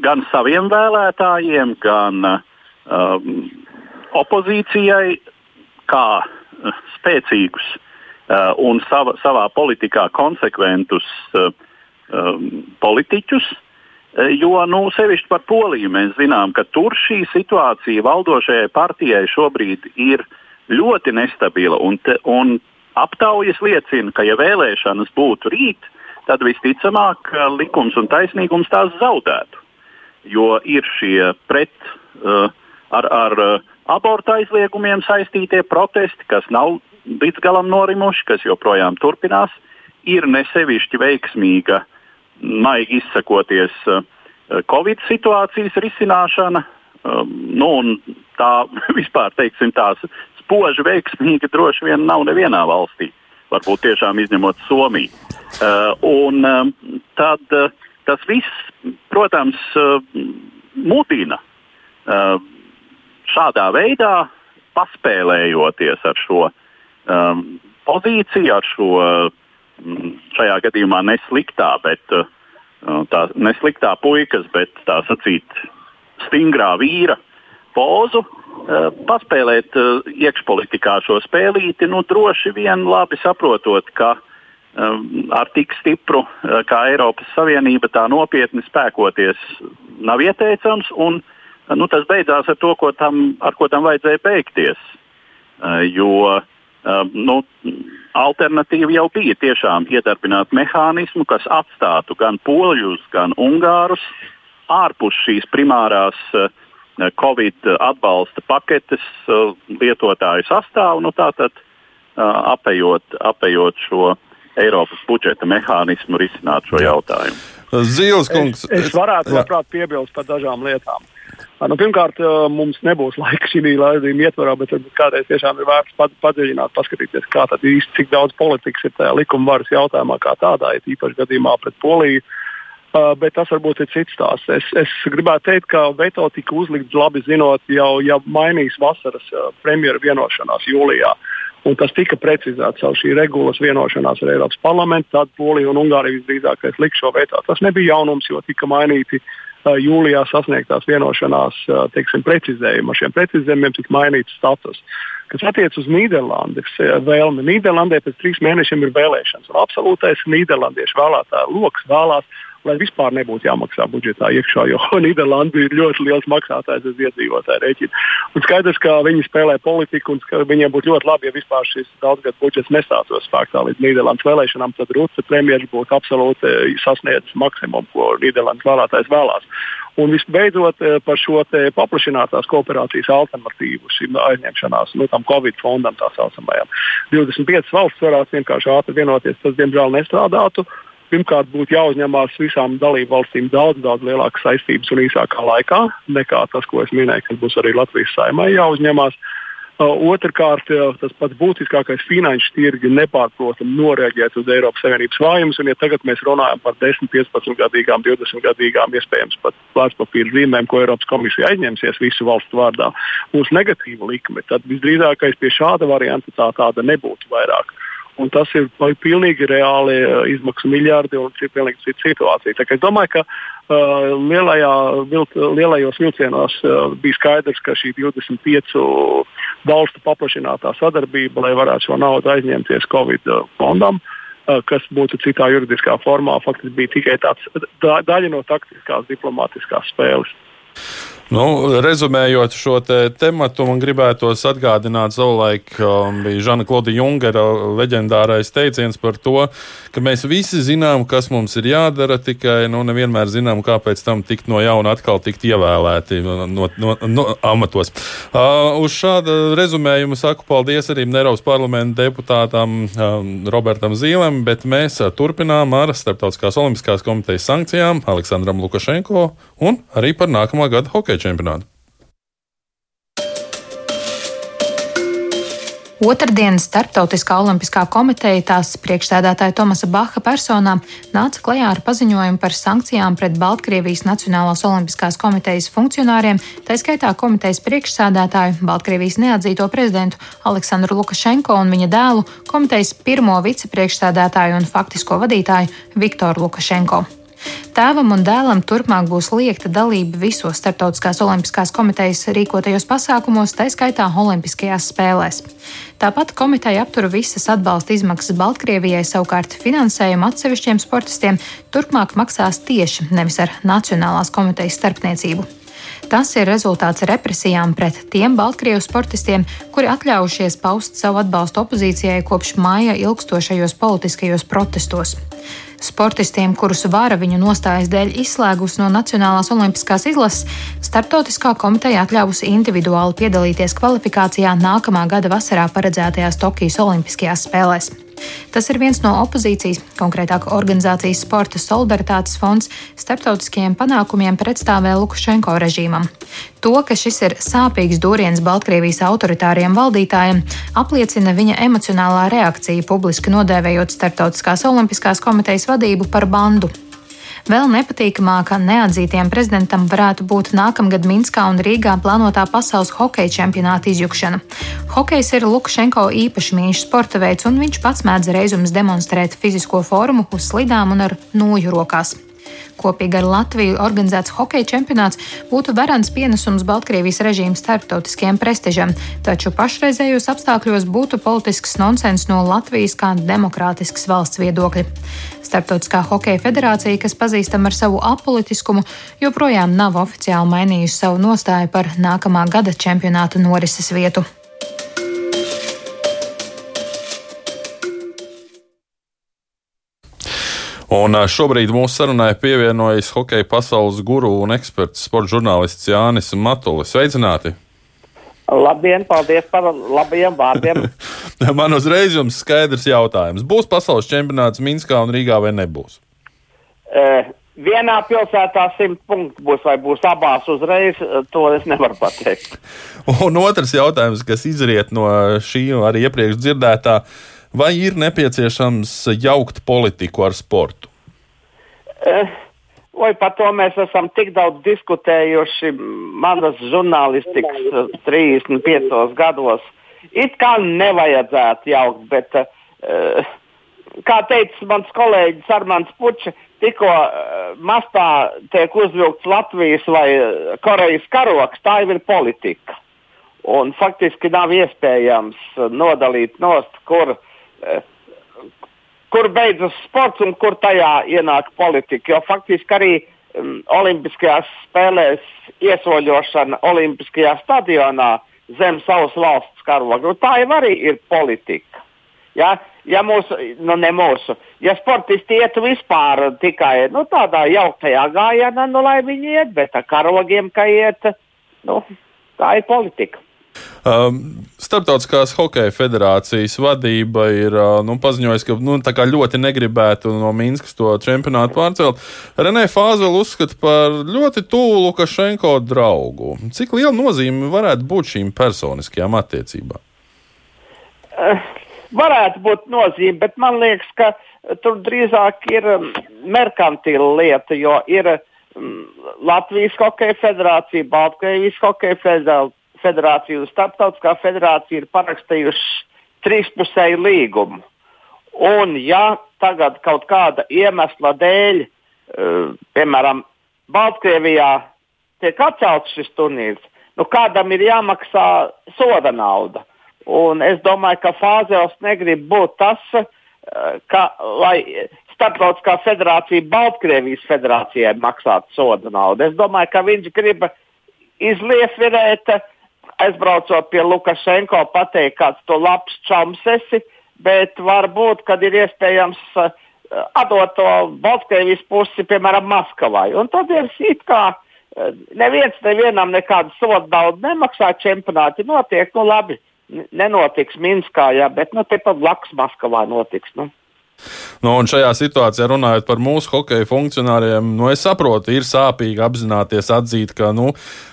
gan saviem vēlētājiem, gan um, opozīcijai kā uh, spēcīgus uh, un sava, savā politikā konsekventus uh, um, politiķus, Eh, jo, nu, sevišķi par Poliju mēs zinām, ka tur šī situācija valdošajai partijai šobrīd ir ļoti nestabila. Un, te, un aptaujas liecina, ka, ja vēlēšanas būtu rīt, tad visticamāk likums un taisnīgums tās zaudētu. Jo ir šie pret uh, ar, ar uh, abortu aizliegumiem saistītie protesti, kas nav līdz galam norimuši, kas joprojām turpinās. Ir nesevišķi veiksmīga, maigi izsakoties, Covid situācijas risināšana. Nu, tā vispār teiksim, tās spoži veiksmīga droši vien nav nevienā valstī. Varbūt tiešām izņemot Somiju. Un tad tas viss, protams, mudina šādā veidā paspēlējoties ar šo pozīciju, ar šo šajā gadījumā nesliktā, bet uh, tā nesliktā puikas, bet tā sacīt stingrā vīra pozu, uh, paspēlēt uh, iekšpolitikā šo spēlīti, nu droši vien labi saprotot, ka um, ar tik stipru uh, kā Eiropas Savienība tā nopietni spēkoties nav ieteicams. Un, uh, nu, tas beidzās ar to, ko tam, ar ko tam vajadzēja beigties. Jo eh, nu, alternatīva jau bija tiešām iedarbināt mehānismu, kas atstātu gan poļus, gan ungārus ārpus šīs primārās eh, Covid atbalsta paketes lietotāju sastāvu, nu, tātad apējot, apējot šo Eiropas budžeta mehānismu, risināt šo jautājumu. Zīles kungs. Es, es varētu, labprāt, piebilst par dažām lietām. Nu, pirmkārt, mums nebūs laika šī raidījuma ietvarā, bet kādreiz tiešām ir vērts padziļināt, paskatīties, kā tad īsti cik daudz politikas ir tajā likuma varas jautājumā, kā tādā, ir īpaši gadījumā pret Poliju. Uh, bet tas varbūt ir cits stāsts. Es, es gribētu teikt, ka veto tika uzlikts labi zinot, jau ja mainīs vasaras uh, premjera vienošanās jūlijā. Un tas tika precizēts caur šī regulas vienošanās ar Eiropas parlamentu. Tad Polija un Ungārija visdrīzākais liks šo veto. Tas nebija jaunums, jo tika mainīti uh, jūlijā sasniegtās vienošanās teiksim, precizējumi. Ar šiem precizējumiem tika mainīts status. Kas attiecas uz Nīderlandes vēlmi, Nīderlandē pēc trīs mēnešiem ir vēlēšanas. Absolūtais Nīderlandiešu vēlētāju lokus vēlās lai vispār nebūtu jāmaksā budžetā iekšā, jo Nīderlanda ir ļoti liels maksātājs uz iedzīvotāju rēķinu. Un skaidrs, ka viņi spēlē politiku un viņiem būtu ļoti labi, ja vispār šis daudzgad budžets nestātos spēkā līdz Nīderlandes vēlēšanām, tad Rūta premjerministrs būtu absolūti eh, sasniedzis maksimumu, ko Nīderlandes vēlētājs vēlās. Un visbeidzot eh, par šo paplašinātās kooperācijas alternatīvu šim aizņemšanās, nu, tam Covid fondam tā saucamajam. 25 valsts varētu vienkārši ātri vienoties, tas diemžēl nestrādātu. Pirmkārt, būtu jāuzņemās visām dalību valstīm daudz, daudz lielākas saistības un īsākā laikā nekā tas, ko es minēju, kas būs arī Latvijas saimai jāuzņemās. Uh, Otrakārt, uh, tas pats būtiskākais finanšu tirgi nepārprotami noreaģēt uz Eiropas Savienības vājumus. Ja tagad mēs runājam par 10, 15 gadīgām, 20 gadīgām, iespējams pat vērtspapīra zīmēm, ko Eiropas komisija aizņemsies visu valstu vārdā, būs negatīva likme, tad visdrīzākais pie šāda varianta tā tāda nebūtu vairāk. Un tas ir pilnīgi reāli uh, izmaksu miljardi un ir pilnīgi cita situācija. Tā, es domāju, ka uh, lielajā, vilc, lielajos vilcienos uh, bija skaidrs, ka šī 25 valstu paplašinātā sadarbība, lai varētu šo naudu aizņemties Covid fondam, uh, kas būtu citā juridiskā formā, faktiski bija tikai tāds, da, daļa no taktiskās diplomātiskās spēles. Nu, rezumējot šo te tematu, man gribētos atgādināt, savulaik um, bija Žana Klauda Jungera leģendārais teiciens par to, ka mēs visi zinām, kas mums ir jādara, tikai nu, nevienmēr zinām, kāpēc tam tikt no jauna atkal tikt ievēlēti no, no, no amatos. Uh, uz šāda rezumējuma saku paldies arī Eiropas parlamenta deputātam um, Robertam Zīlem, bet mēs uh, turpinām ar Starptautiskās olimpiskās komitejas sankcijām Aleksandram Lukašenko un arī par nākamā gada hokeja čempionātu. Otradienas Startautiskā olimpiskā komiteja tās priekšsēdētāja Tomasa Baha personā nāca klajā ar paziņojumu par sankcijām pret Baltkrievijas Nacionālās olimpiskās komitejas funkcionāriem, tā skaitā komitejas priekšsēdētāju, Baltkrievijas neatzīto prezidentu Aleksandru Lukašenko un viņa dēlu, komitejas pirmo vicepriekšsēdētāju un faktisko vadītāju Viktoru Lukašenko. Tēvam un dēlam turpmāk būs liekta dalība visos Startautiskās olimpiskās komitejas rīkotajos pasākumos, tā skaitā Olimpiskajās spēlēs. Tāpat komiteja aptur visas atbalsta izmaksas Baltkrievijai, savukārt finansējumu atsevišķiem sportistiem turpmāk maksās tieši, nevis ar Nacionālās komitejas starpniecību. Tas ir rezultāts represijām pret tiem Baltkrievu sportistiem, kuri atļaujušies paust savu atbalstu opozīcijai kopš māja ilgstošajos politiskajos protestos. Sportistiem, kurus vāra viņu nostājas dēļ izslēgus no Nacionālās olimpiskās izlases, starptautiskā komiteja atļāvusi individuāli piedalīties kvalifikācijā nākamā gada vasarā paredzētajās Tokijas Olimpiskajās spēlēs. Tas ir viens no opozīcijas, konkrētāk organizācijas Sporta solidaritātes fonds, starptautiskajiem panākumiem pretstāvē Lukašenko režīmam. To, ka šis ir sāpīgs dūriens Baltkrievijas autoritāriem valdītājiem, apliecina viņa emocionālā reakcija publiski nodēvējot Startautiskās olimpiskās komitejas vadību par bandu Vēl nepatīkamākā neatzītiem prezidentam varētu būt nākamgad Minskā un Rīgā plānotā pasaules hokeja čempionāta izjukšana. Hokejs ir Lukašenko īpaši mīļš sporta veids, un viņš pats mēdz reizums demonstrēt fizisko formu uz slidām un ar nūju rokās. Kopīgi ar Latviju organizēts hokeja čempionāts būtu varants pienesums Baltkrievijas režīmu starptautiskajam prestižam, taču pašreizējos apstākļos būtu politisks nonsens no Latvijas kā demokrātiskas valsts viedokļa. Starptautiskā hokeja federācija, kas pazīstama ar savu apolitiskumu, joprojām nav oficiāli mainījusi savu nostāju par nākamā gada čempionāta norises vietu. Un šobrīd mūsu sarunai pievienojas hokeja pasaules guru un eksperts, sporta žurnālists Jānis Matulis. Sveicināti! Labdien, paldies par labajiem vārdiem. Man uzreiz jums skaidrs jautājums. Būs pasaules čempionāts Minskā un Rīgā vai nebūs? Uh, vienā pilsētā simt punktu būs, vai būs abās uzreiz, to es nevaru pateikt. un otrs jautājums, kas izriet no šī arī iepriekš dzirdētā. Uh, Vai ir nepieciešams jaukt politiku ar sportu? Eh, vai par to mēs esam tik daudz diskutējuši manas žurnālistikas 35 gados? It kā nevajadzētu jaukt, bet, uh, kā teica mans kolēģis Armāns Puķis, tikko uh, mastā tiek uzvilkts Latvijas vai Korejas karoks, tā jau ir politika. Un faktiski nav iespējams nodalīt nost, kur uh, kur beidzas sports un kur tajā ienāk politika. Jo faktiski arī um, Olimpiskajās spēlēs iesoļošana Olimpiskajā stadionā zem savas valsts karoga, tā jau arī ir politika. Ja, ja mūsu, nu ne mūsu, ja sportisti ietu vispār tikai nu, tādā jauktajā gājienā, nu lai viņi iet, bet ar karogiem, ka iet, nu, tā ir politika. Um, Startautiskās hokeja federācijas vadība ir nu, paziņojusi, ka nu, ļoti negribētu no Minskas to čempionātu pārcelt. Renē Fāzela uzskata par ļoti tuvu Lukašenko draugu. Cik liela nozīme varētu būt šīm personiskajām attiecībām? Uh, varētu būt nozīme, bet man liekas, ka tur drīzāk ir um, merkantila lieta, jo ir um, Latvijas hokeja federācija, Baltkrievijas hokeja federācija federācija un Startautiskā federācija ir parakstījuši trīspusēju līgumu. Un, ja tagad kaut kāda iemesla dēļ, uh, piemēram, Baltkrievijā tiek atcelts šis turnīrs, nu kādam ir jāmaksā soda nauda. Un es domāju, ka Fāzels negrib būt tas, uh, ka, lai Startautiskā federācija Baltkrievijas federācijai maksātu soda naudu. Es domāju, ka viņš grib izliesvirēt uh, aizbraucot pie Lukašenko, pateikt, kāds to labs čoms esi, bet varbūt, kad ir iespējams uh, atdot to Baltkrievijas pusi, piemēram, Maskavai. Un tad ir it kā uh, neviens nevienam nekādu sodu daudz nemaksā, čempionāti notiek, nu labi, nenotiks Minskā, jā, bet nu, tepat blakus Maskavā notiks. Nu. Nu, un šajā situācijā runājot par mūsu hokeja funkcionāriem, nu, es saprotu, ir sāpīgi apzināties, atzīt, ka nu,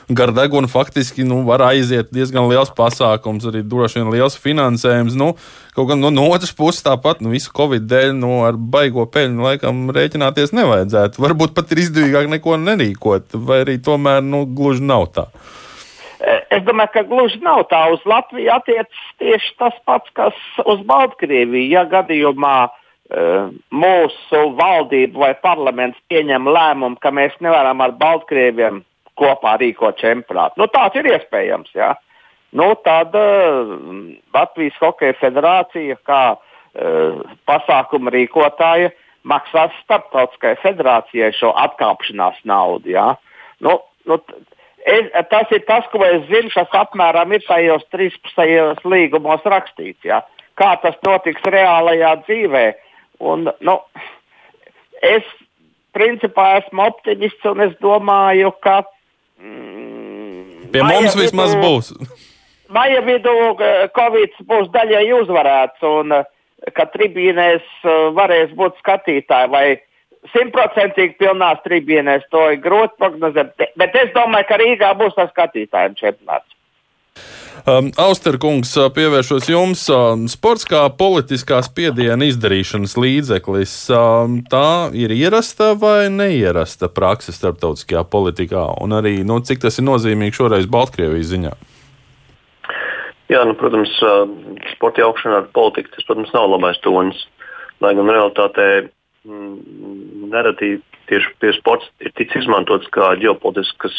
gar degunu faktiski nu, var aiziet diezgan liels pasākums, arī droši vien liels finansējums. Nu, kaut gan nu, no otras puses, tāpat nu, visu covid dēļ nu, ar baigo peļņu laikam rēķināties nevajadzētu. Varbūt pat ir izdevīgāk neko nerīkot, vai arī tomēr nu, gluži nav tā. Es domāju, ka gluži nav tā. Uz Latviju attiecas tieši tas pats, kas uz Baltkrieviju. Ja gadījumā uh, mūsu valdība vai parlaments pieņem lēmumu, ka mēs nevaram ar Baltkrieviem kopā rīkot čempionātu. Nu, tāds ir iespējams. Ja? Nu, tad uh, Latvijas Hokeja federācija, kā uh, pasākuma rīkotāja, maksās starptautiskajai federācijai šo atkāpšanās naudu. Ja? Nu, nu, es, tas ir tas, ko es zinu, kas apmēram ir tajos trīspusējos līgumos rakstīts. Ja? Kā tas notiks reālajā dzīvēm? Un, nu, es principā esmu optimists un es domāju, ka. Mm, Pie mums vismaz vidū, būs. Maija vidū Covid būs daļai uzvarēts un ka tribīnēs eh, varēs būt skatītāji. Vai simtprocentīgi pilnās tribīnēs to ir grūti prognozēt, bet es domāju, ka Rīgā būs tas skatītāju čempionāts. Um, Austerkungs, pievēršos jums. Um, sports kā politiskā spiediena izdarīšanas līdzeklis, um, tā ir ierasta vai neierasta praksa starptautiskajā politikā, un arī nu, cik tas ir nozīmīgi šoreiz Baltkrievijas ziņā? Jā, nu, protams, sporta jaukšana ar politiku tas, protams, nav labais tonis. Lai gan realitātē mm, nereti tieši pie sports ir ticis izmantots kā ģeopolitiskas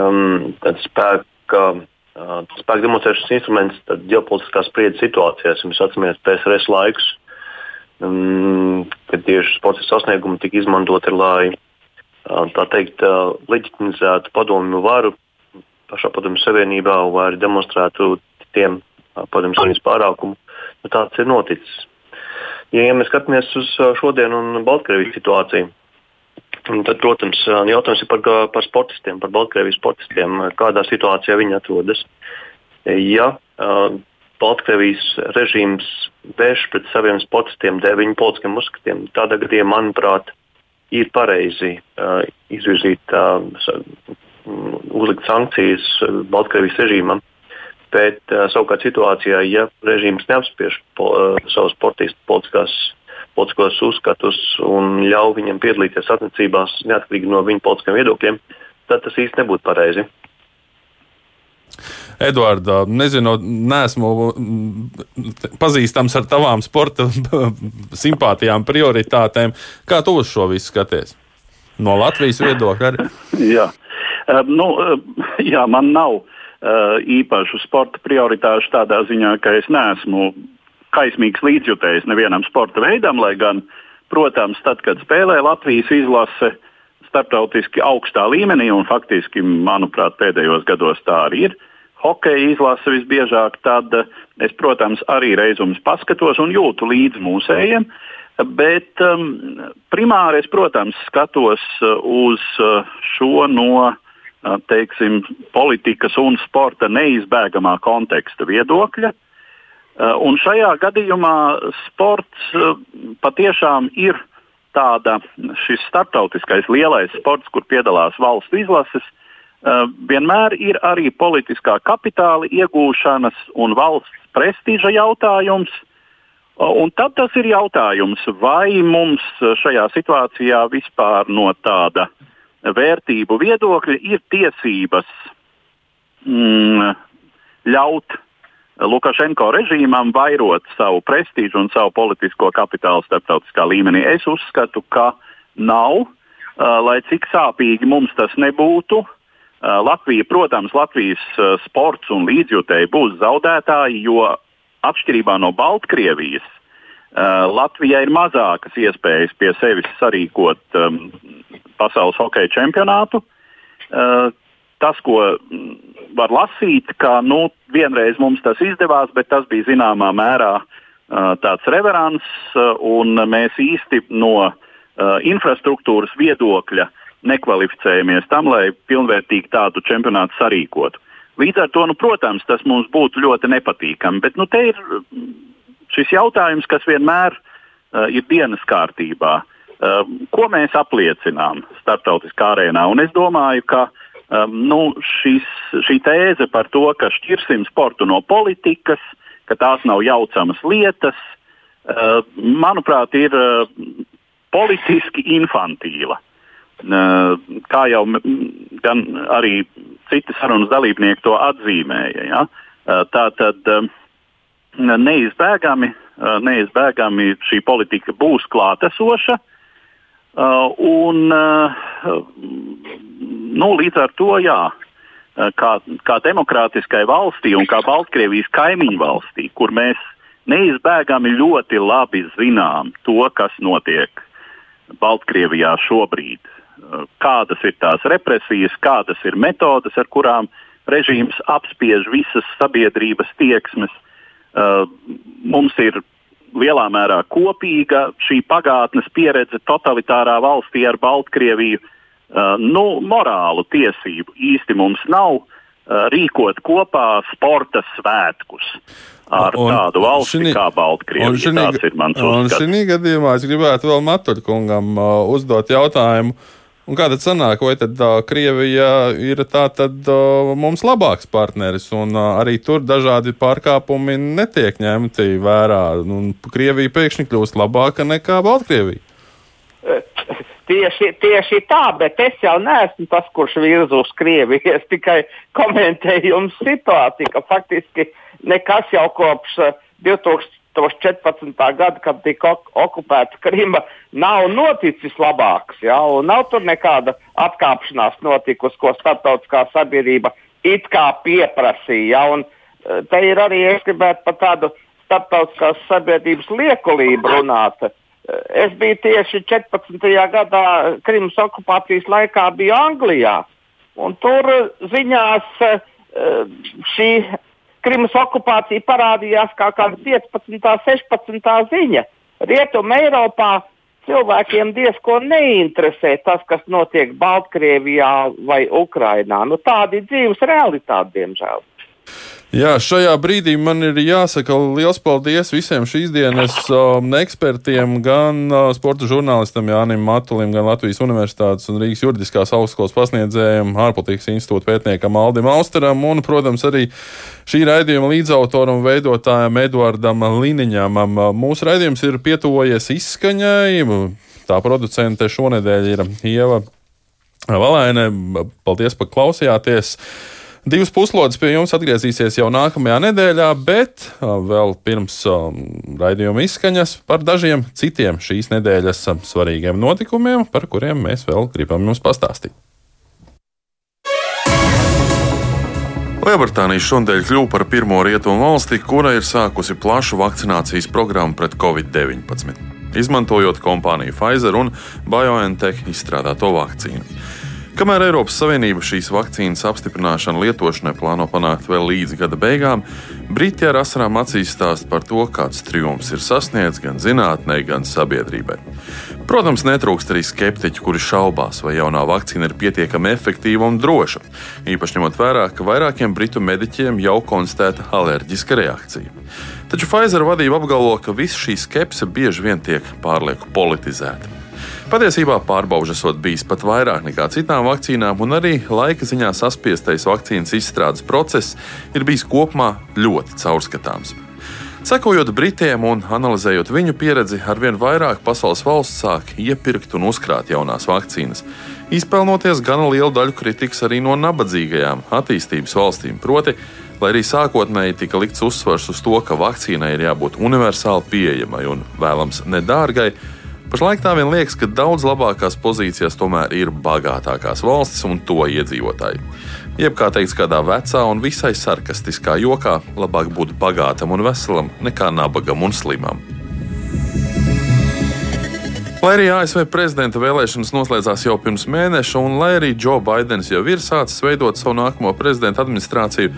um, spēka spēku demonstrēšanas instruments ģeopolitiskās spriedzes situācijās. Mēs atceramies PSRS laikus, um, kad tieši sporta sasniegumi tika izmantoti, lai tā teikt, leģitimizētu padomju varu pašā padomju savienībā vai demonstrētu tiem padomju savienības pārākumu. Nu, tāds ir noticis. Ja, ja mēs skatāmies uz šodienu un Baltkrievijas situāciju, Tad, protams, jautājums ir par, par sportistiem, par Baltkrievijas sportistiem, kādā situācijā viņi atrodas. Ja uh, Baltkrievijas režīms vērš pret saviem sportistiem dēļ viņu politiskiem uzskatiem, tādā gadījumā, manuprāt, ir pareizi uh, izvirzīt, uh, uzlikt sankcijas Baltkrievijas režīmam. Bet uh, savukārt situācijā, ja režīms neapspiež po, uh, savus sportistus politiskās politiskos uzskatus un ļauj viņiem piedalīties attiecībās neatkarīgi no viņu politiskiem viedokļiem, tad tas īsti nebūtu pareizi. Edvards, nezinu, neesmu mm, pazīstams ar tavām sporta simpātijām, prioritātēm. Kā tu uz šo visu skaties? No Latvijas viedokļa arī? Jā, nu, jā man nav uh, īpašu sporta prioritāšu tādā ziņā, ka es neesmu kaismīgs līdzjutējs nevienam sporta veidam, lai gan, protams, tad, kad spēlē Latvijas izlase starptautiski augstā līmenī, un faktiski, manuprāt, pēdējos gados tā arī ir, hokeja izlase visbiežāk, tad es, protams, arī reizums paskatos un jūtu līdzi mūsējiem. Bet um, primāri es, protams, skatos uz šo no uh, teiksim, politikas un sporta neizbēgamā konteksta viedokļa. Eh, un šajā gadījumā sports eh, patiešām ir tāda, šis starptautiskais lielais sports, kur piedalās valstu izlases, eh, vienmēr ir arī politiskā kapitāla iegūšanas un valsts prestiža jautājums. Un tad tas ir jautājums, vai mums šajā situācijā vispār no tāda vērtību viedokļa ir tiesības mm, ļaut Lukašenko režīmam vairot savu prestižu un savu politisko kapitālu starptautiskā līmenī. Es uzskatu, ka nav, lai cik sāpīgi mums tas nebūtu. Latvija, protams, Latvijas sports un līdzjutēji būs zaudētāji, jo atšķirībā no Baltkrievijas, Latvijai ir mazākas iespējas pie sevis sarīkot pasaules hokeja čempionātu tas, ko var lasīt, ka nu, vienreiz mums tas izdevās, bet tas bija zināmā mērā tāds reverants, un mēs īsti no infrastruktūras viedokļa nekvalificējamies tam, lai pilnvērtīgi tādu čempionātu sarīkotu. Līdz ar to, nu, protams, tas mums būtu ļoti nepatīkami, bet nu, te ir šis jautājums, kas vienmēr uh, ir dienas kārtībā. Uh, ko mēs apliecinām starptautiskā arēnā? Un es domāju, ka uh, um, nu, šis, šī tēze par to, ka šķirsim sportu no politikas, ka tās nav jaucamas lietas, uh, manuprāt, ir uh, politiski infantīla. Uh, kā jau gan arī citi sarunas dalībnieki to atzīmēja. Ja? Uh, tā tad uh, neizbēgami, neizbēgami šī politika būs klātesoša. Uh, un, uh, nu, līdz ar to, jā, uh, kā, kā demokrātiskai valstī un kā Baltkrievijas kaimiņu valstī, kur mēs neizbēgami ļoti labi zinām to, kas notiek Baltkrievijā šobrīd, kādas ir tās represijas, kādas ir metodes, ar kurām režīms apspiež visas sabiedrības tieksmes. Mums ir lielā mērā kopīga šī pagātnes pieredze totalitārā valstī ar Baltkrieviju. Uh, nu, morālu tiesību īsti mums nav uh, rīkot kopā sporta svētkus ar un tādu valsti šinī, kā Baltkrievija. Šinī, tāds ir mans uzskats. Un šī gadījumā es gribētu vēl Matuļkungam uh, uzdot jautājumu. Un kā tad sanāk, vai tad uh, Krievija ir tā tad uh, mums labāks partneris, un uh, arī tur dažādi pārkāpumi netiek ņemti vērā, un Krievija pēkšņi kļūst labāka nekā Baltkrievija? Tieši, tieši tā, bet es jau neesmu tas, kurš virza uz Krieviju. Es tikai komentēju jums situāciju, ka faktiski nekas jau kopš 2000. 2014. gada, kad tika ok okupēta Krima, nav noticis labāks. Ja? Nav tur nekāda atkāpšanās notikusi, ko starptautiskā sabiedrība it kā pieprasīja. Ja? Un, e, te ir arī, es gribētu par tādu starptautiskās sabiedrības liekulību runāt. E, es biju tieši 14. gadā Krimas okupācijas laikā biju Anglijā. Un tur ziņās e, šī Krimas okupācija parādījās kā kāda 15. 16. ziņa. Rietumē Eiropā cilvēkiem diezko neinteresē tas, kas notiek Baltkrievijā vai Ukrainā. Nu, tāda ir dzīves realitāte, diemžēl. Jā, šajā brīdī man ir jāsaka liels paldies visiem šīs dienas um, ekspertiem, gan uh, sporta žurnālistam Jānim Matulim, gan Latvijas Universitātes un Rīgas juridiskās augstskolas pasniedzējiem, ārpolitikas institūta pētniekam Aldim Austeram un, protams, arī šī raidījuma līdzautoram un veidotājam Eduardam Liniņam. Um, mūsu raidījums ir pietuvojies izskaņai. Tā producente šonedēļ ir Ieva Valēne. Paldies, ka klausījāties! Divas puslodes pie jums atgriezīsies jau nākamajā nedēļā, bet vēl pirms um, raidījuma izskaņas par dažiem citiem šīs nedēļas svarīgiem notikumiem, par kuriem mēs vēl gribam jums pastāstīt. Lielbritānija šodien kļuva par pirmo rietumu valsti, kura ir sākusi plašu vakcinācijas programmu pret covid-19, izmantojot kompāniju Pfizer un BioNTech izstrādāto vakcīnu. Kamēr Eiropas Savienība šīs vakcīnas apstiprināšanu lietošanai plāno panākt vēl līdz gada beigām, Briti ar asarām acīs stāsta par to, kāds triumfs ir sasniegts gan zinātnē, gan sabiedrībai. Protams, netrūkst arī skeptiķi, kuri šaubās, vai jaunā vakcīna ir pietiekami efektīva un droša. Īpaši ņemot vērā, ka vairākiem britu mediķiem jau konstatēta alerģiska reakcija. Taču Pfizer vadība apgalvo, ka visa šī skepse bieži vien tiek pārlieku politizēta. Patiesībā pārbaudas esot bijis pat vairāk nekā citām vakcīnām, un arī laika ziņā saspiestais vakcīnas izstrādes process ir bijis kopumā ļoti caurskatāms. Sekojot Britiem un analizējot viņu pieredzi, arvien vairāk pasaules valsts sāk iepirkt un uzkrāt jaunās vakcīnas, izpelnoties gana lielu daļu kritikas arī no nabadzīgajām attīstības valstīm. Proti, lai arī sākotnēji tika likts uzsvars uz to, ka vakcīnai ir jābūt universāli pieejamai un vēlams nedārgai, Pašlaik tā vien liekas, ka daudz labākās pozīcijās tomēr ir bagātākās valstis un to iedzīvotāji. Jeb kā teikts, kādā vecā un visai sarkastiskā jokā, labāk būt bagātam un veselam nekā nabagam un slimam. Lai arī ASV prezidenta vēlēšanas noslēdzās jau pirms mēneša, un lai arī Joe Bidenis jau ir sācis veidot savu nākamo prezidenta administrāciju,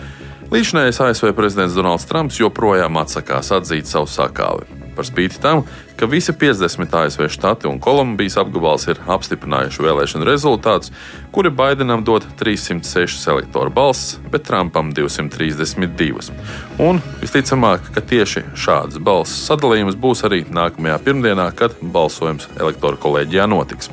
līdzinājais ASV prezidents Donalds Trumps joprojām atsakās atzīt savu sakāvi par spīti tam, ka visi 50 ASV štati un Kolumbijas apgabals ir apstiprinājuši vēlēšanu rezultātus, kuri Baidenam dod 306 elektoru balsis, bet Trumpam 232. Un visticamāk, ka tieši šāds balsu sadalījums būs arī nākamajā pirmdienā, kad balsojums elektoru kolēģijā notiks.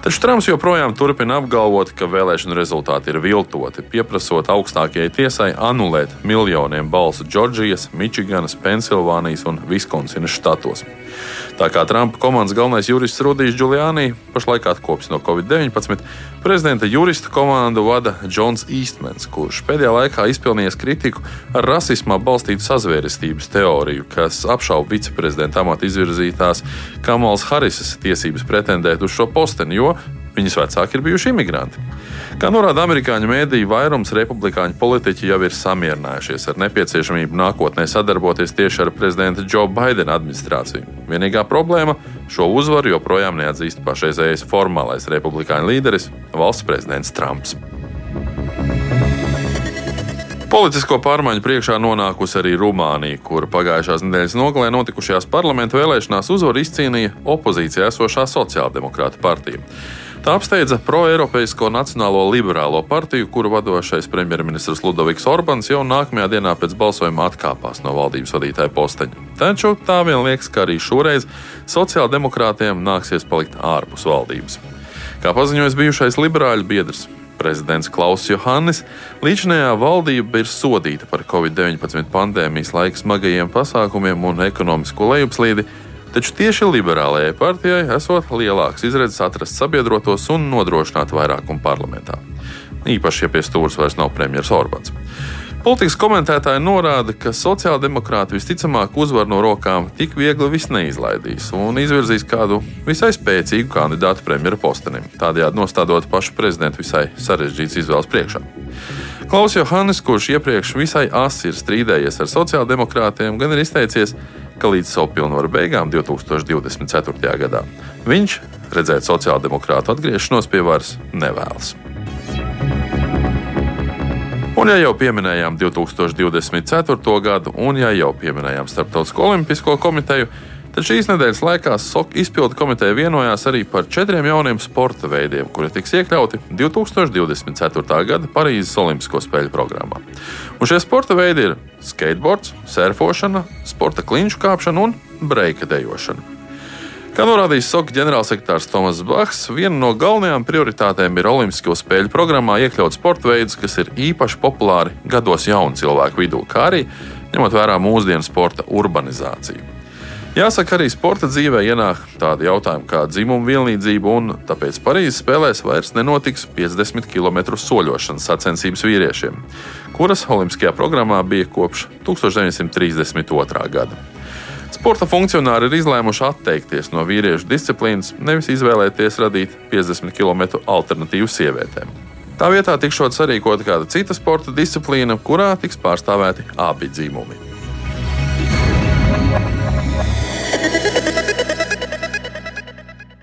Taču Trumps joprojām turpina apgalvot, ka vēlēšanu rezultāti ir viltoti, pieprasot augstākajai tiesai anulēt miljoniem balsu Džordžijas, Mičiganas, Pensilvānijas un Viskonsinas štatos. Tā kā Trumpa komandas galvenais jurists Rudijs Giuliani pašlaik atkopjas no Covid-19, prezidenta jurista komandu vada Džons Īstmens, kurš pēdējā laikā izpelnījies kritiku ar rasismā balstītu sazvērestības teoriju, kas apšauba viceprezidenta amata izvirzītās Kamals Harisas tiesības pretendēt uz šo posteni, jo viņas vecāki ir bijuši imigranti. Kā norāda amerikāņu mēdīja, vairums republikāņu politiķi jau ir samierinājušies ar nepieciešamību nākotnē sadarboties tieši ar prezidenta Joe Bidena administrāciju. Vienīgā problēma - šo uzvaru joprojām neatzīst pašreizējais formālais republikāņu līderis - valsts prezidents Trumps. Politisko pārmaiņu priekšā nonākusi arī Rumānija, kur pagājušās nedēļas nogalē notikušajās parlamentu vēlēšanās uzvaru izcīnīja opozīcijā esošā Sociāldemokrāta partija. Tā apsteidza pro-eiropeisko Nacionālo liberālo partiju, kuru vadošais premjerministrs Ludoviks Orbāns jau nākamajā dienā pēc balsojuma atkāpās no valdības vadītāja posteņa. Taču tā vien liekas, ka arī šoreiz sociāldemokrātiem nāksies palikt ārpus valdības. Kā paziņoja bijušais liberāļu biedrs prezidents Klauss Johannis, līdzinājā valdība ir sodīta par Covid-19 pandēmijas laika smagajiem pasākumiem un ekonomisko lejupslīdi, Taču tieši liberālajai partijai esot lielāks izredzes atrast sabiedrotos un nodrošināt vairākumu parlamentā. Īpaši, ja pie stūres vairs nav premjerministrs Orbāns. Politikas komentētāji norāda, ka sociāldemokrāti visticamāk uzvaru no rokām tik viegli vis neizlaidīs un izvirzīs kādu visai spēcīgu kandidātu premjera postenim, tādējādi nostādot pašu prezidentu visai sarežģītas izvēles priekšā. Klaus Johannis, kurš iepriekš visai asi ir strīdējies ar sociāldemokrātiem, gan ir izteicies, ka līdz savu pilnvaru beigām 2024. gadā viņš redzēt sociāldemokrātu atgriešanos pie varas nevēlas. Un, ja jau pieminējām 2024. gadu, un ja jau pieminējām Startautisko olimpisko komiteju, Tad šīs nedēļas laikā SOK izpildu komiteja vienojās arī par četriem jauniem sporta veidiem, kuri tiks iekļauti 2024. gada Parīzes Olimpisko spēļu programmā. Un šie sporta veidi ir skateboards, surfošana, sporta kliņšu kāpšana un breika dejošana. Kā norādījis SOK ģenerālsekretārs Tomas Bachs, viena no galvenajām prioritātēm ir Olimpisko spēļu programmā iekļaut sporta veidus, kas ir īpaši populāri gados jaunu cilvēku vidū, kā arī ņemot vērā mūsdienu sporta urbanizāciju. Jāsaka, arī sporta dzīvē ienāk tādi jautājumi kā dzimuma vienlīdzība, un tāpēc Parīzes spēlēs vairs nenotiks 50 km soļošanas sacensības vīriešiem, kuras Olimpiskajā programmā bija kopš 1932. gada. Sporta funkcionāri ir izlēmuši atteikties no vīriešu disciplīnas, nevis izvēlēties radīt 50 km alternatīvu sievietēm. Tā vietā tikšot sarīkota kāda cita sporta disciplīna, kurā tiks pārstāvēti abi dzimumi.